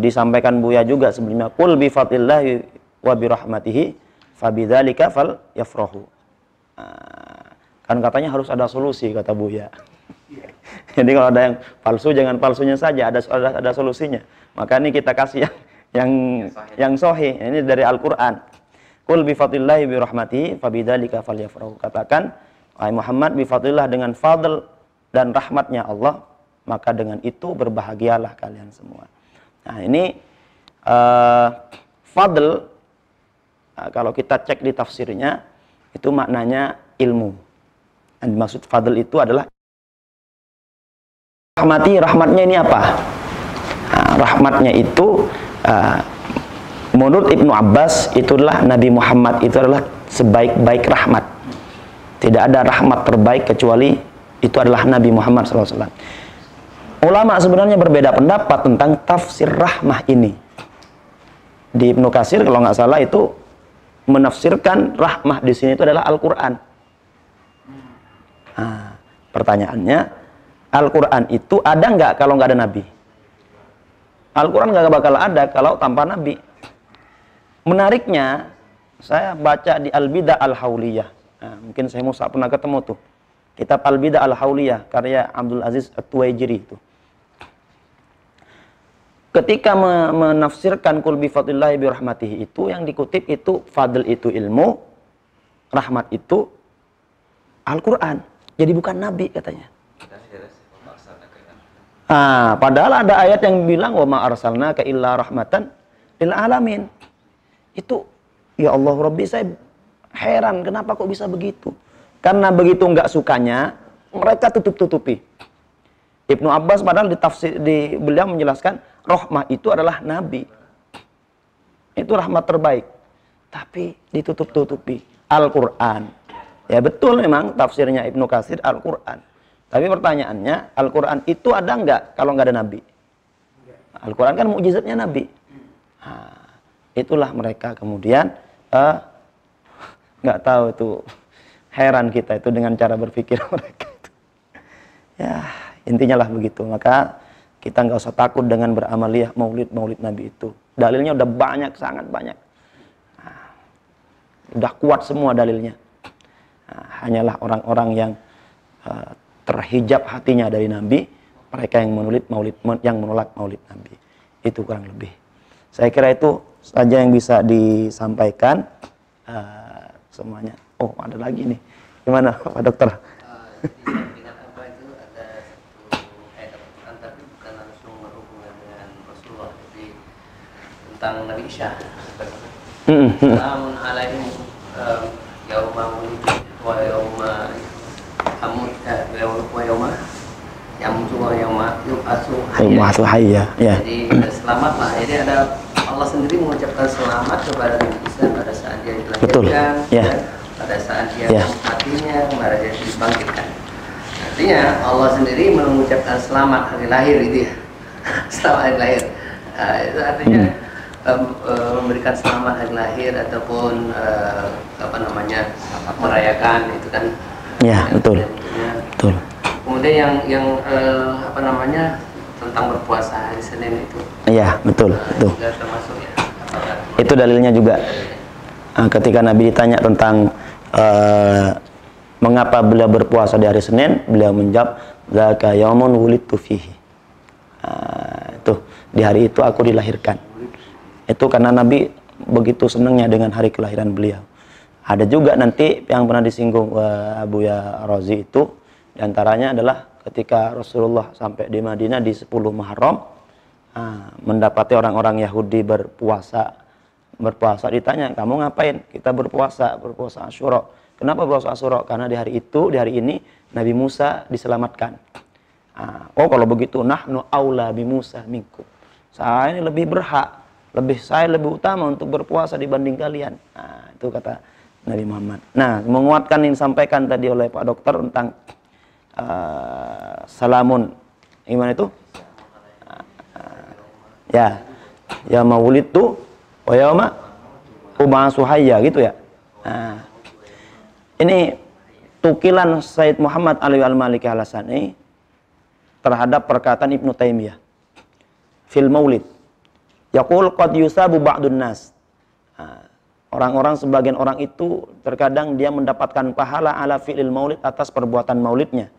disampaikan Buya juga sebelumnya kul bi fadlillahi wa bi rahmatihi fabidzalika fal yafrahu. Ah, kan katanya harus ada solusi kata Buya. [LAUGHS] Jadi kalau ada yang palsu jangan palsunya saja, ada ada, ada solusinya. Maka ini kita kasih yang yang yang sahih. Ini dari Al-Qur'an. Kul bi fadlillahi bi rahmatihi fabidzalika falyafrahu. Katakan wahai Muhammad bi dengan fadl dan rahmatnya Allah, maka dengan itu berbahagialah kalian semua. Nah, ini eh fadl nah, kalau kita cek di tafsirnya itu maknanya ilmu. Yang dimaksud fadl itu adalah rahmati rahmatnya ini apa? Nah, rahmatnya itu eh, menurut Ibnu Abbas itulah Nabi Muhammad itu adalah sebaik-baik rahmat. Tidak ada rahmat terbaik kecuali itu adalah Nabi Muhammad SAW. Ulama sebenarnya berbeda pendapat tentang tafsir rahmah ini. Di Ibnu Kasir kalau nggak salah itu menafsirkan rahmah di sini itu adalah Al-Quran. Nah, pertanyaannya, Al-Quran itu ada nggak kalau nggak ada Nabi? Al-Quran nggak bakal ada kalau tanpa Nabi. Menariknya, saya baca di Al-Bidah Al-Hauliyah. Nah, mungkin saya Musa pernah ketemu tuh. Kitab Al-Bidah Al-Hauliyah, karya Abdul Aziz At-Tuwaijiri itu. Ketika me- menafsirkan kul bi fadlillahi bi rahmatihi itu yang dikutip itu fadl itu ilmu, rahmat itu Al-Qur'an. Jadi bukan nabi katanya. Ah, padahal ada ayat yang bilang wa ma arsalnaka illa rahmatan lil alamin. Itu ya Allah Rabbi saya heran kenapa kok bisa begitu. Karena begitu nggak sukanya mereka tutup-tutupi. Ibnu Abbas padahal di tafsir di beliau menjelaskan rahmah itu adalah nabi. Itu rahmat terbaik. Tapi ditutup-tutupi Al-Qur'an. Ya betul memang tafsirnya Ibnu Katsir Al-Qur'an. Tapi pertanyaannya, Al-Quran itu ada nggak kalau nggak ada Nabi? Al-Quran kan mukjizatnya Nabi. Nah, itulah mereka kemudian eh, nggak tahu itu heran kita itu dengan cara berpikir [LAUGHS] mereka itu. Ya intinya lah begitu. Maka kita nggak usah takut dengan beramaliyah maulid maulid Nabi itu. Dalilnya udah banyak sangat banyak. Nah, udah kuat semua dalilnya. Nah, hanyalah orang-orang yang eh, terhijab hatinya dari Nabi, mereka yang menolak maulid yang menolak maulid Nabi. Itu kurang lebih. Saya kira itu saja yang bisa disampaikan uh, semuanya. Oh, ada lagi nih. Gimana, Pak Dokter? dengan apa itu ada satu ayat Al-Quran tapi bukan langsung berhubungan dengan Rasulullah jadi tentang Nabi Isa. Salamun alaihim um, yauma wulid wa yauma amut eh, wa yauma yamutu wa yauma yub'atsu hayya. Hayya, ya. Jadi selamat lah. Jadi ada Allah sendiri mengucapkan selamat kepada Nabi Isa pada saat dia dilahirkan, Betul, ya. pada saat dia Ya. matinya, kepada dia dibangkitkan. Artinya Allah sendiri mengucapkan selamat hari lahir itu [LAUGHS] ya. selamat hari lahir. Itu artinya eh, memberikan selamat hari lahir ataupun eh, apa namanya merayakan itu kan. Ya, betul. Betul. Kemudian yang yang eh, apa namanya tentang berpuasa hari Senin itu Iya, betul, eh, betul. juga termasuk ya. Apakah Itu dalilnya juga. Ah, ketika Nabi ditanya tentang eh, mengapa beliau berpuasa di hari Senin, beliau menjawab, "Zaka yaumun wulidtu fihi." Ah, itu di hari itu aku dilahirkan. Itu karena Nabi begitu senangnya dengan hari kelahiran beliau. Ada juga nanti yang pernah disinggung eh, Abu Ya Razi itu di antaranya adalah ketika Rasulullah sampai di Madinah di 10 Muharram ah, mendapati orang-orang Yahudi berpuasa berpuasa. Ditanya kamu ngapain? Kita berpuasa berpuasa Asyura. Kenapa berpuasa Asyura? Karena di hari itu di hari ini Nabi Musa diselamatkan. Ah, oh kalau begitu nahnu aula bi Musa minkum. Saya ini lebih berhak lebih saya lebih utama untuk berpuasa dibanding kalian. Nah, itu kata Nabi Muhammad. Nah menguatkan yang disampaikan tadi oleh Pak Dokter tentang ah, salamun. Gimana itu? Ya ya maulid tuh wa yauma uba'atsu hayya gitu ya. Nah, ini tukilan Said Muhammad Ali Al-Maliki Al-Hasani terhadap perkataan Ibnu Taimiyah. Fil maulid yaqul qad yusabu ba'dun nas. Orang-orang sebagian orang itu terkadang dia mendapatkan pahala ala fi'il maulid atas perbuatan maulidnya.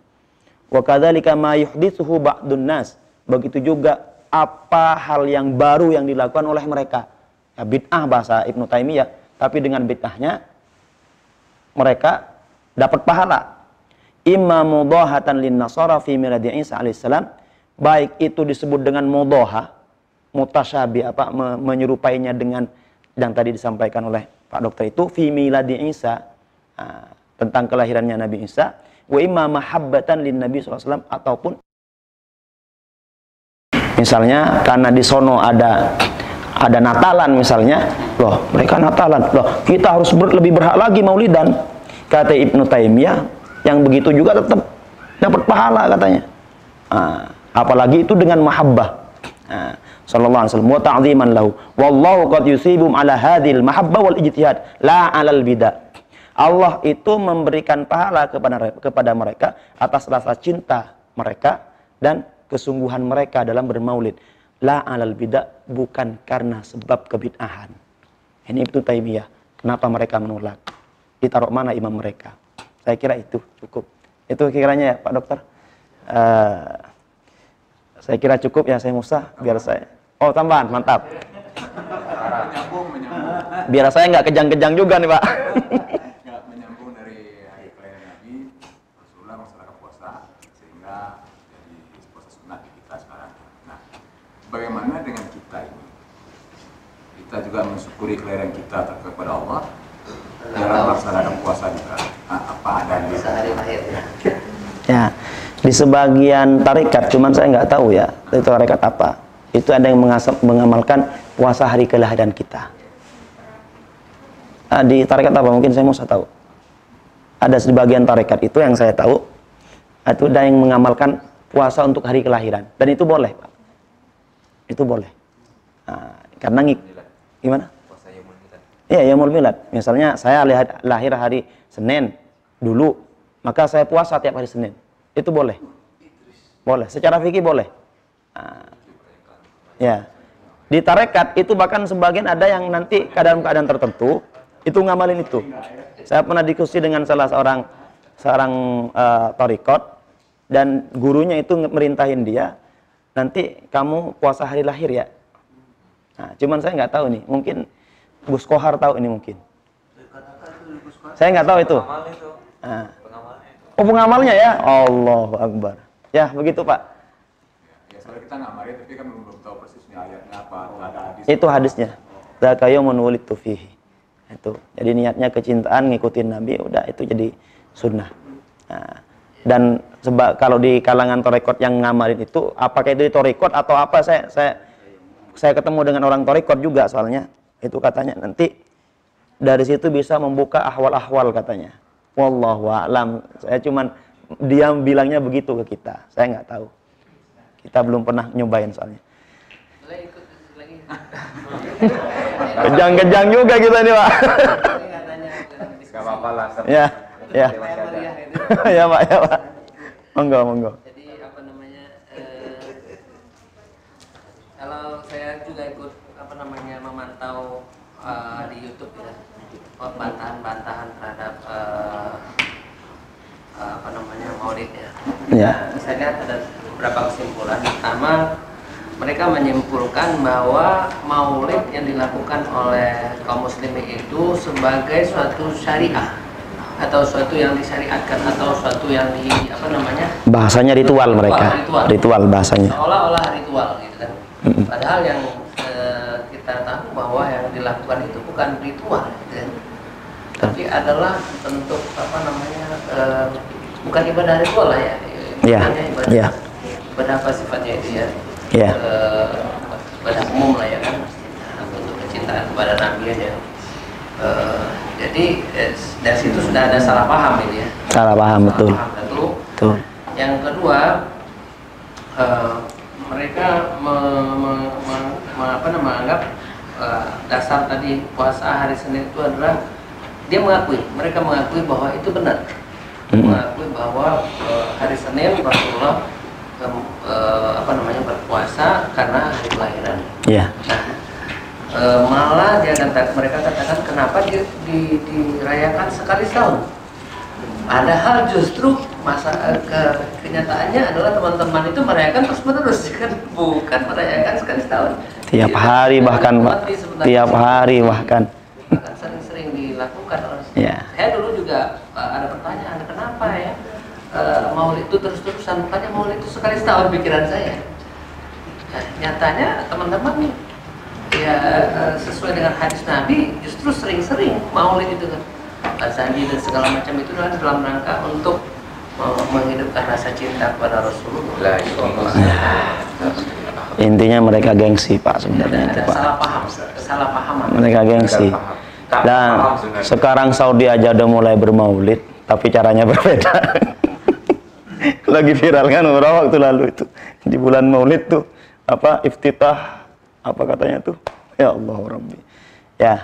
Wa kadzalika ma yuhditsuhu ba'dun nas. Begitu juga apa hal yang baru yang dilakukan oleh mereka. Ya bid'ah bahasa Ibnu Taimiyah. Tapi dengan bid'ahnya mereka dapat pahala. Imma mudahatan lin nasara fi miladi Isa alaihissalam. Baik itu disebut dengan mudaha mutasyabi apa me- menyerupainya dengan yang tadi disampaikan oleh Pak Dokter itu fi miladi Isa ah, tentang kelahirannya Nabi Isa wa imma mahabbatan lin Nabi SAW ataupun misalnya karena di sono ada ada Natalan misalnya loh mereka Natalan loh kita harus ber- lebih berhak lagi maulidan kata Ibnu Taimiyah yang begitu juga tetap dapat pahala katanya. Ah, apalagi itu dengan mahabbah. Ah, sallallahu alaihi wasallam wa ta'ziman lahu wallahu qad yusibum ala hadhil mahabbah wal ijtihad la 'alal bidah Allah itu memberikan pahala kepada kepada mereka atas rasa cinta mereka dan kesungguhan mereka dalam bermaulid. La alal bidah bukan karena sebab kebid'ahan. Ini Ibnu Taimiyah. Kenapa mereka menolak? Ditaruh mana imam mereka? Saya kira itu cukup. Itu kiranya ya Pak Dokter. Eh, saya kira cukup ya saya Musa biar saya. Oh tambahan mantap. menyambung menyambung Biar saya nggak kejang-kejang juga nih Pak. nggak menyambung dari hari kelahiran Nabi Rasulullah masyarakat puasa sehingga jadi puasa sunat di kita sekarang. Nah, bagaimana dengan kita ini? Kita juga mensyukuri kelahiran kita kepada Allah dalam melaksanakan puasa juga. Nah, apa ada di bisa hari lahir ya. Ya, di sebagian tarikat, cuman saya nggak tahu ya itu tarikat apa. Itu ada yang mengasap, mengamalkan puasa hari kelahiran kita. Ah, di tarikat apa? Mungkin saya mau saya tahu. Ada sebagian tarikat itu yang saya tahu, itu ada yang mengamalkan puasa untuk hari kelahiran. Dan itu boleh, Pak. Itu boleh. Nah, karena ngik, gimana? Iya, yaumul milad. Misalnya saya lahir, lahir hari Senin dulu, maka saya puasa tiap hari Senin. Itu boleh. Boleh. Secara fikih boleh. Nah, ya. Di tarekat itu bahkan sebagian ada yang nanti keadaan-keadaan tertentu itu ngamalin itu. Saya pernah diskusi dengan salah seorang seorang eh, torikot dan gurunya itu merintahin dia nanti kamu puasa hari lahir ya. Nah, cuman saya nggak tahu nih, mungkin Gus Kohar tahu ini mungkin. Saya nggak tahu itu. Nah. Oh pengamalnya ya? Allahu Akbar. Ya begitu Pak. Ya, soalnya kita tapi kan belum, tahu persisnya ayatnya apa. Itu hadisnya. Dzaka yaumun wulidtu fihi. Itu. Jadi niatnya kecintaan ngikutin Nabi udah itu jadi sunnah. Nah, dan sebab kalau di kalangan torekot yang ngamalin itu apakah itu di torekot atau apa saya saya saya ketemu dengan orang torekot juga soalnya itu katanya nanti dari situ bisa membuka ahwal-ahwal katanya. Wallahu a'lam. Saya cuman dia bilangnya begitu ke kita. Saya nggak tahu. Kita belum pernah nyobain soalnya. Kejang-kejang juga kita nih, Pak. Ini katanya Gak apa-apa lah. Ya, ya. [LAUGHS] Ya, Pak, ya, Pak. Monggo, monggo. Jadi apa namanya? eh, kalau saya juga ikut apa namanya memantau eh, di YouTube ya bantahan-bantahan terhadap eh, eh, apa namanya maulid ya. Ya. Nah, saya lihat ada beberapa kesimpulan. Pertama, mereka menyimpulkan bahwa maulid yang dilakukan oleh kaum muslimin itu sebagai suatu syariah atau suatu yang disyariatkan atau suatu yang di apa namanya Bahasanya ritual mereka. Ritual. Ritual bahasanya. seolah-olah ritual gitu kan Mm-mm. padahal yang eh, kita tahu bahwa yang dilakukan itu bukan ritual gitu kan tapi adalah bentuk apa namanya eh, bukan ibadah ritual lah ya Iya, Ibadahnya ibadah, iya. Ibadah apa sifatnya itu ya Iya. Eh, ibadah umum lah ya kan bentuk kecintaan kepada nabi aja Eh, jadi eh, dari situ sudah ada salah paham ini ya Salah paham betul. Salah paham. Lalu Betul. yang kedua, eh, mereka me- me- me- me- apa namanya, menganggap eh, dasar tadi puasa hari Senin itu adalah dia mengakui, mereka mengakui bahwa itu benar, Mm-mm. mengakui bahwa eh, hari Senin Rasulullah apa namanya berpuasa karena hari kelahiran. Ya. Nah, eh, malah dia kata, mereka katakan kenapa di, di- dirayakan sekali setahun. Padahal justru masa eh, ke, kenyataannya adalah teman-teman itu merayakan terus menerus [LAUGHS] kan bukan merayakan sekali setahun. Tiap Jadi, hari bahkan, Tiap hari bahkan. sering-sering dilakukan oleh Ya. saya dulu juga eh, ada pertanyaan kenapa ya eh, maulid itu terus-terusan bukannya maulid itu sekali setahun pikiran saya Nah, nyatanya teman-teman nih ya eh, sesuai dengan hadis Nabi justru sering-sering maulid itu kan azani dan segala macam itu adalah dalam rangka untuk menghidupkan rasa cinta kepada Rasulullah. Lah, iya. Intinya mereka gengsi, Pak sebenarnya itu, Pak. salah paham, salah pahaman. Mereka gengsi. paham. Dan paham sekarang Saudi aja udah mulai bermaulid, tapi caranya [LAUGHS] berbeda. Lagi viral kan beberapa waktu lalu itu. Di bulan Maulid tuh apa iftitah apa katanya tuh? Ya Allah Rabbi. Ya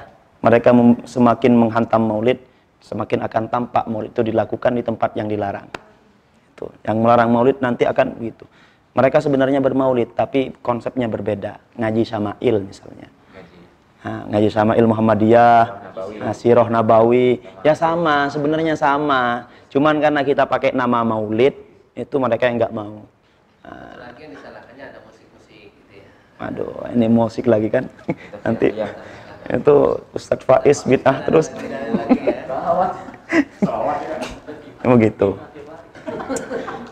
mereka semakin menghantam Maulid semakin akan tampak Maulid itu dilakukan di tempat yang dilarang. Itu yang melarang Maulid nanti akan begitu. Mereka sebenarnya bermaulid tapi konsepnya berbeda. Ngaji Sama'il misalnya. Nah, ngaji sama ilmu Muhammadiyah, nah, Sirah Nabawi, ya sama, sebenarnya sama. Cuman karena kita pakai nama Maulid, itu mereka yang nggak mau. Nah, Lagi yang disalahkannya ada musik-musik gitu ya. aduh, ini musik lagi kan? Nanti itu Ustadz Faiz bid'ah terus, Ada lagi ya. begitu.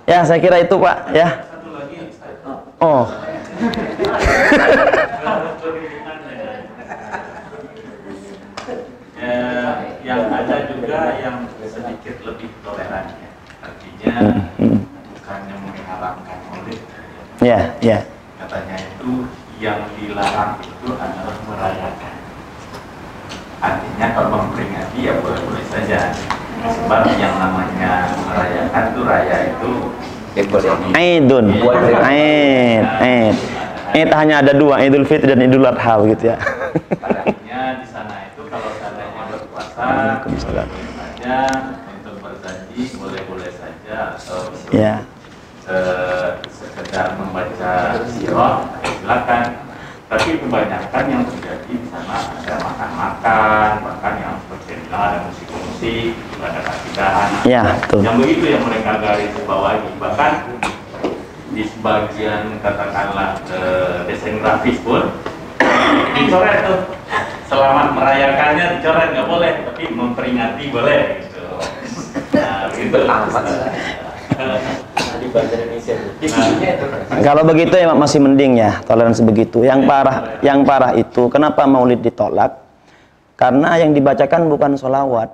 Ya, saya kira itu Pak, ya. Oh, [LAUGHS] Eh, yang ada juga yang sedikit lebih toleran ya. Artinya Mm, mm. bukannya mengharamkan maulid, ya, ya, katanya itu yang dilarang itu adalah merayakan. Artinya kalau memperingati ya boleh-boleh saja. Sebab yang namanya merayakan itu raya itu Aidun, Aid, Aid. Aid hanya ada dua, Idul Fitri dan Idul Adha gitu ya. Artinya di sana itu kalau seandainya berpuasa Waalaikumsalam. saja untuk berjanji boleh-boleh saja atau Ya. eh, sekedar membaca sirah silakan tapi kebanyakan yang terjadi di sana ada makan-makan bahkan yang seperti bilang ada musik-musik ada kasidahan Ya, betul. yang begitu yang mereka garis bawahi bahkan di sebagian katakanlah eh, desain grafis pun dicoret tuh. Selamat merayakannya dicoret nggak boleh tapi memperingati boleh gitu. Nah begitu Kalau begitu ya masih mending ya toleransi begitu. Yang parah, yang parah itu kenapa Maulid ditolak? Karena yang dibacakan bukan solawat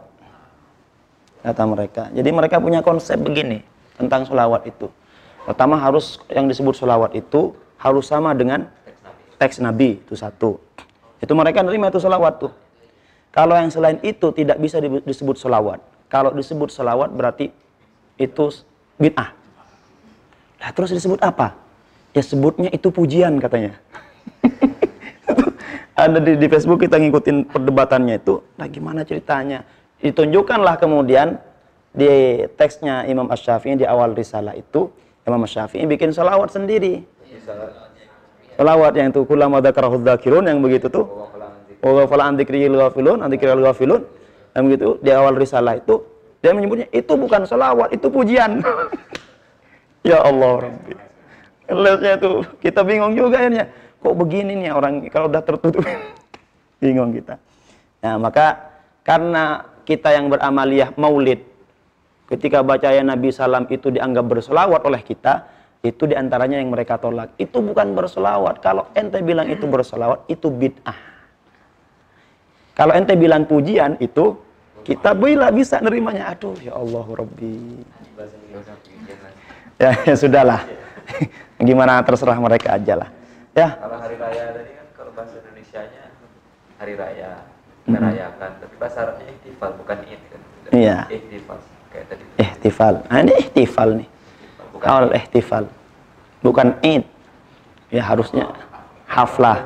kata mereka. Jadi mereka punya konsep begini tentang solawat itu. Pertama harus yang disebut solawat itu harus sama dengan teks Nabi itu satu. Itu mereka nerima itu solawat tuh. Kalau yang selain itu tidak bisa di- disebut solawat. Kalau disebut solawat berarti itu bid'ah. Lah terus disebut apa? Ya sebutnya itu pujian katanya. [LAUGHS] ada di, di Facebook kita ngikutin perdebatannya itu, nah gimana ceritanya? Ditunjukkanlah kemudian di teksnya Imam Ash-Syafi'i di awal risalah itu, Imam Ash-Syafi'i bikin salawat sendiri. Salawat yang itu kulama dzakarahudz dzakirun yang begitu tuh. Wa ghafala an dzikril ghafilun, an dzikril ghafilun. Yang begitu di awal risalah itu dia menyebutnya itu bukan salawat, itu pujian. [LAUGHS] ya Allah Rabbi. Lihatnya tuh kita bingung juga akhirnya. Kok begini nih orang kalau udah tertutup [LAUGHS] bingung kita. Nah, maka karena kita yang beramaliyah maulid ketika baca ya Nabi salam itu dianggap berselawat oleh kita, itu di antaranya yang mereka tolak. Itu bukan berselawat. Kalau ente bilang itu berselawat, itu bid'ah. Kalau ente bilang pujian itu kita bila bisa nerimanya. Aduh ya Allah Rabbi. Ya, [LAUGHS] ya sudahlah. [LAUGHS] Gimana terserah mereka aja lah. Ya. Kalau hari raya tadi kan kalau bahasa Indonesia-nya hari raya merayakan, tapi bahasa Arabnya ihtifal bukan id kan. Iya. Ihtifal kayak tadi. Ihtifal. Nah, ini ihtifal nih. Bukan Awal ihtifal. Bukan id. Ya harusnya haflah.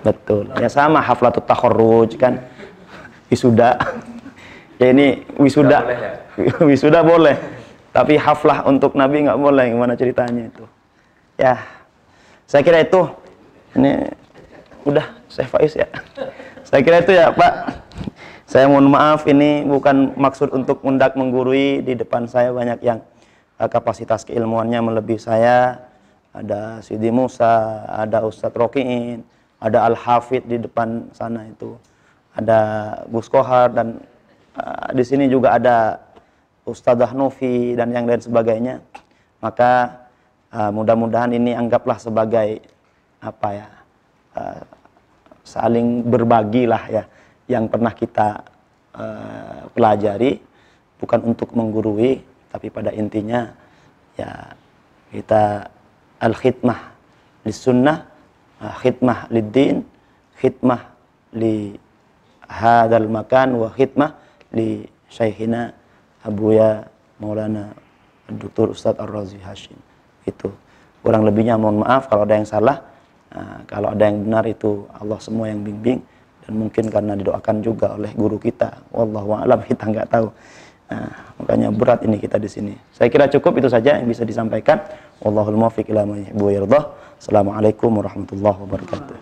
Betul. Ya sama haflatut takharruj kan. Wisuda. [LAUGHS] Ya ini wisuda. boleh wisuda boleh. Tapi haflah untuk Nabi nggak boleh. Gimana ceritanya itu? Ya. Saya kira itu. Ini udah saya Faiz ya. Saya kira itu ya Pak. Saya mohon maaf ini bukan maksud untuk mendak menggurui di depan saya banyak yang eh, kapasitas keilmuannya melebihi saya. Ada Sidi Musa, ada Ustadz Rokiin, ada Al Hafid di depan sana itu. Ada Gus Kohar dan eh, di sini juga ada Ustadzah Novi dan yang lain sebagainya. Maka eh, mudah-mudahan ini anggaplah sebagai apa ya? eh, saling berbagi lah ya yang pernah kita eh, pelajari bukan untuk menggurui tapi pada intinya ya kita al khidmah li sunnah khidmah lid din khidmah li hadal makan wa khidmah li syekhina Abuya Maulana Dr. Ustadz Ar-Razi Hashim itu kurang lebihnya mohon maaf kalau ada yang salah Nah, kalau ada yang benar itu Allah semua yang bimbing dan mungkin karena didoakan juga oleh guru kita. Wallahu a'lam kita nggak tahu. Nah, makanya berat ini kita di sini. Saya kira cukup itu saja yang bisa disampaikan. Wallahul muwaffiq ila ma. Assalamualaikum warahmatullahi wabarakatuh.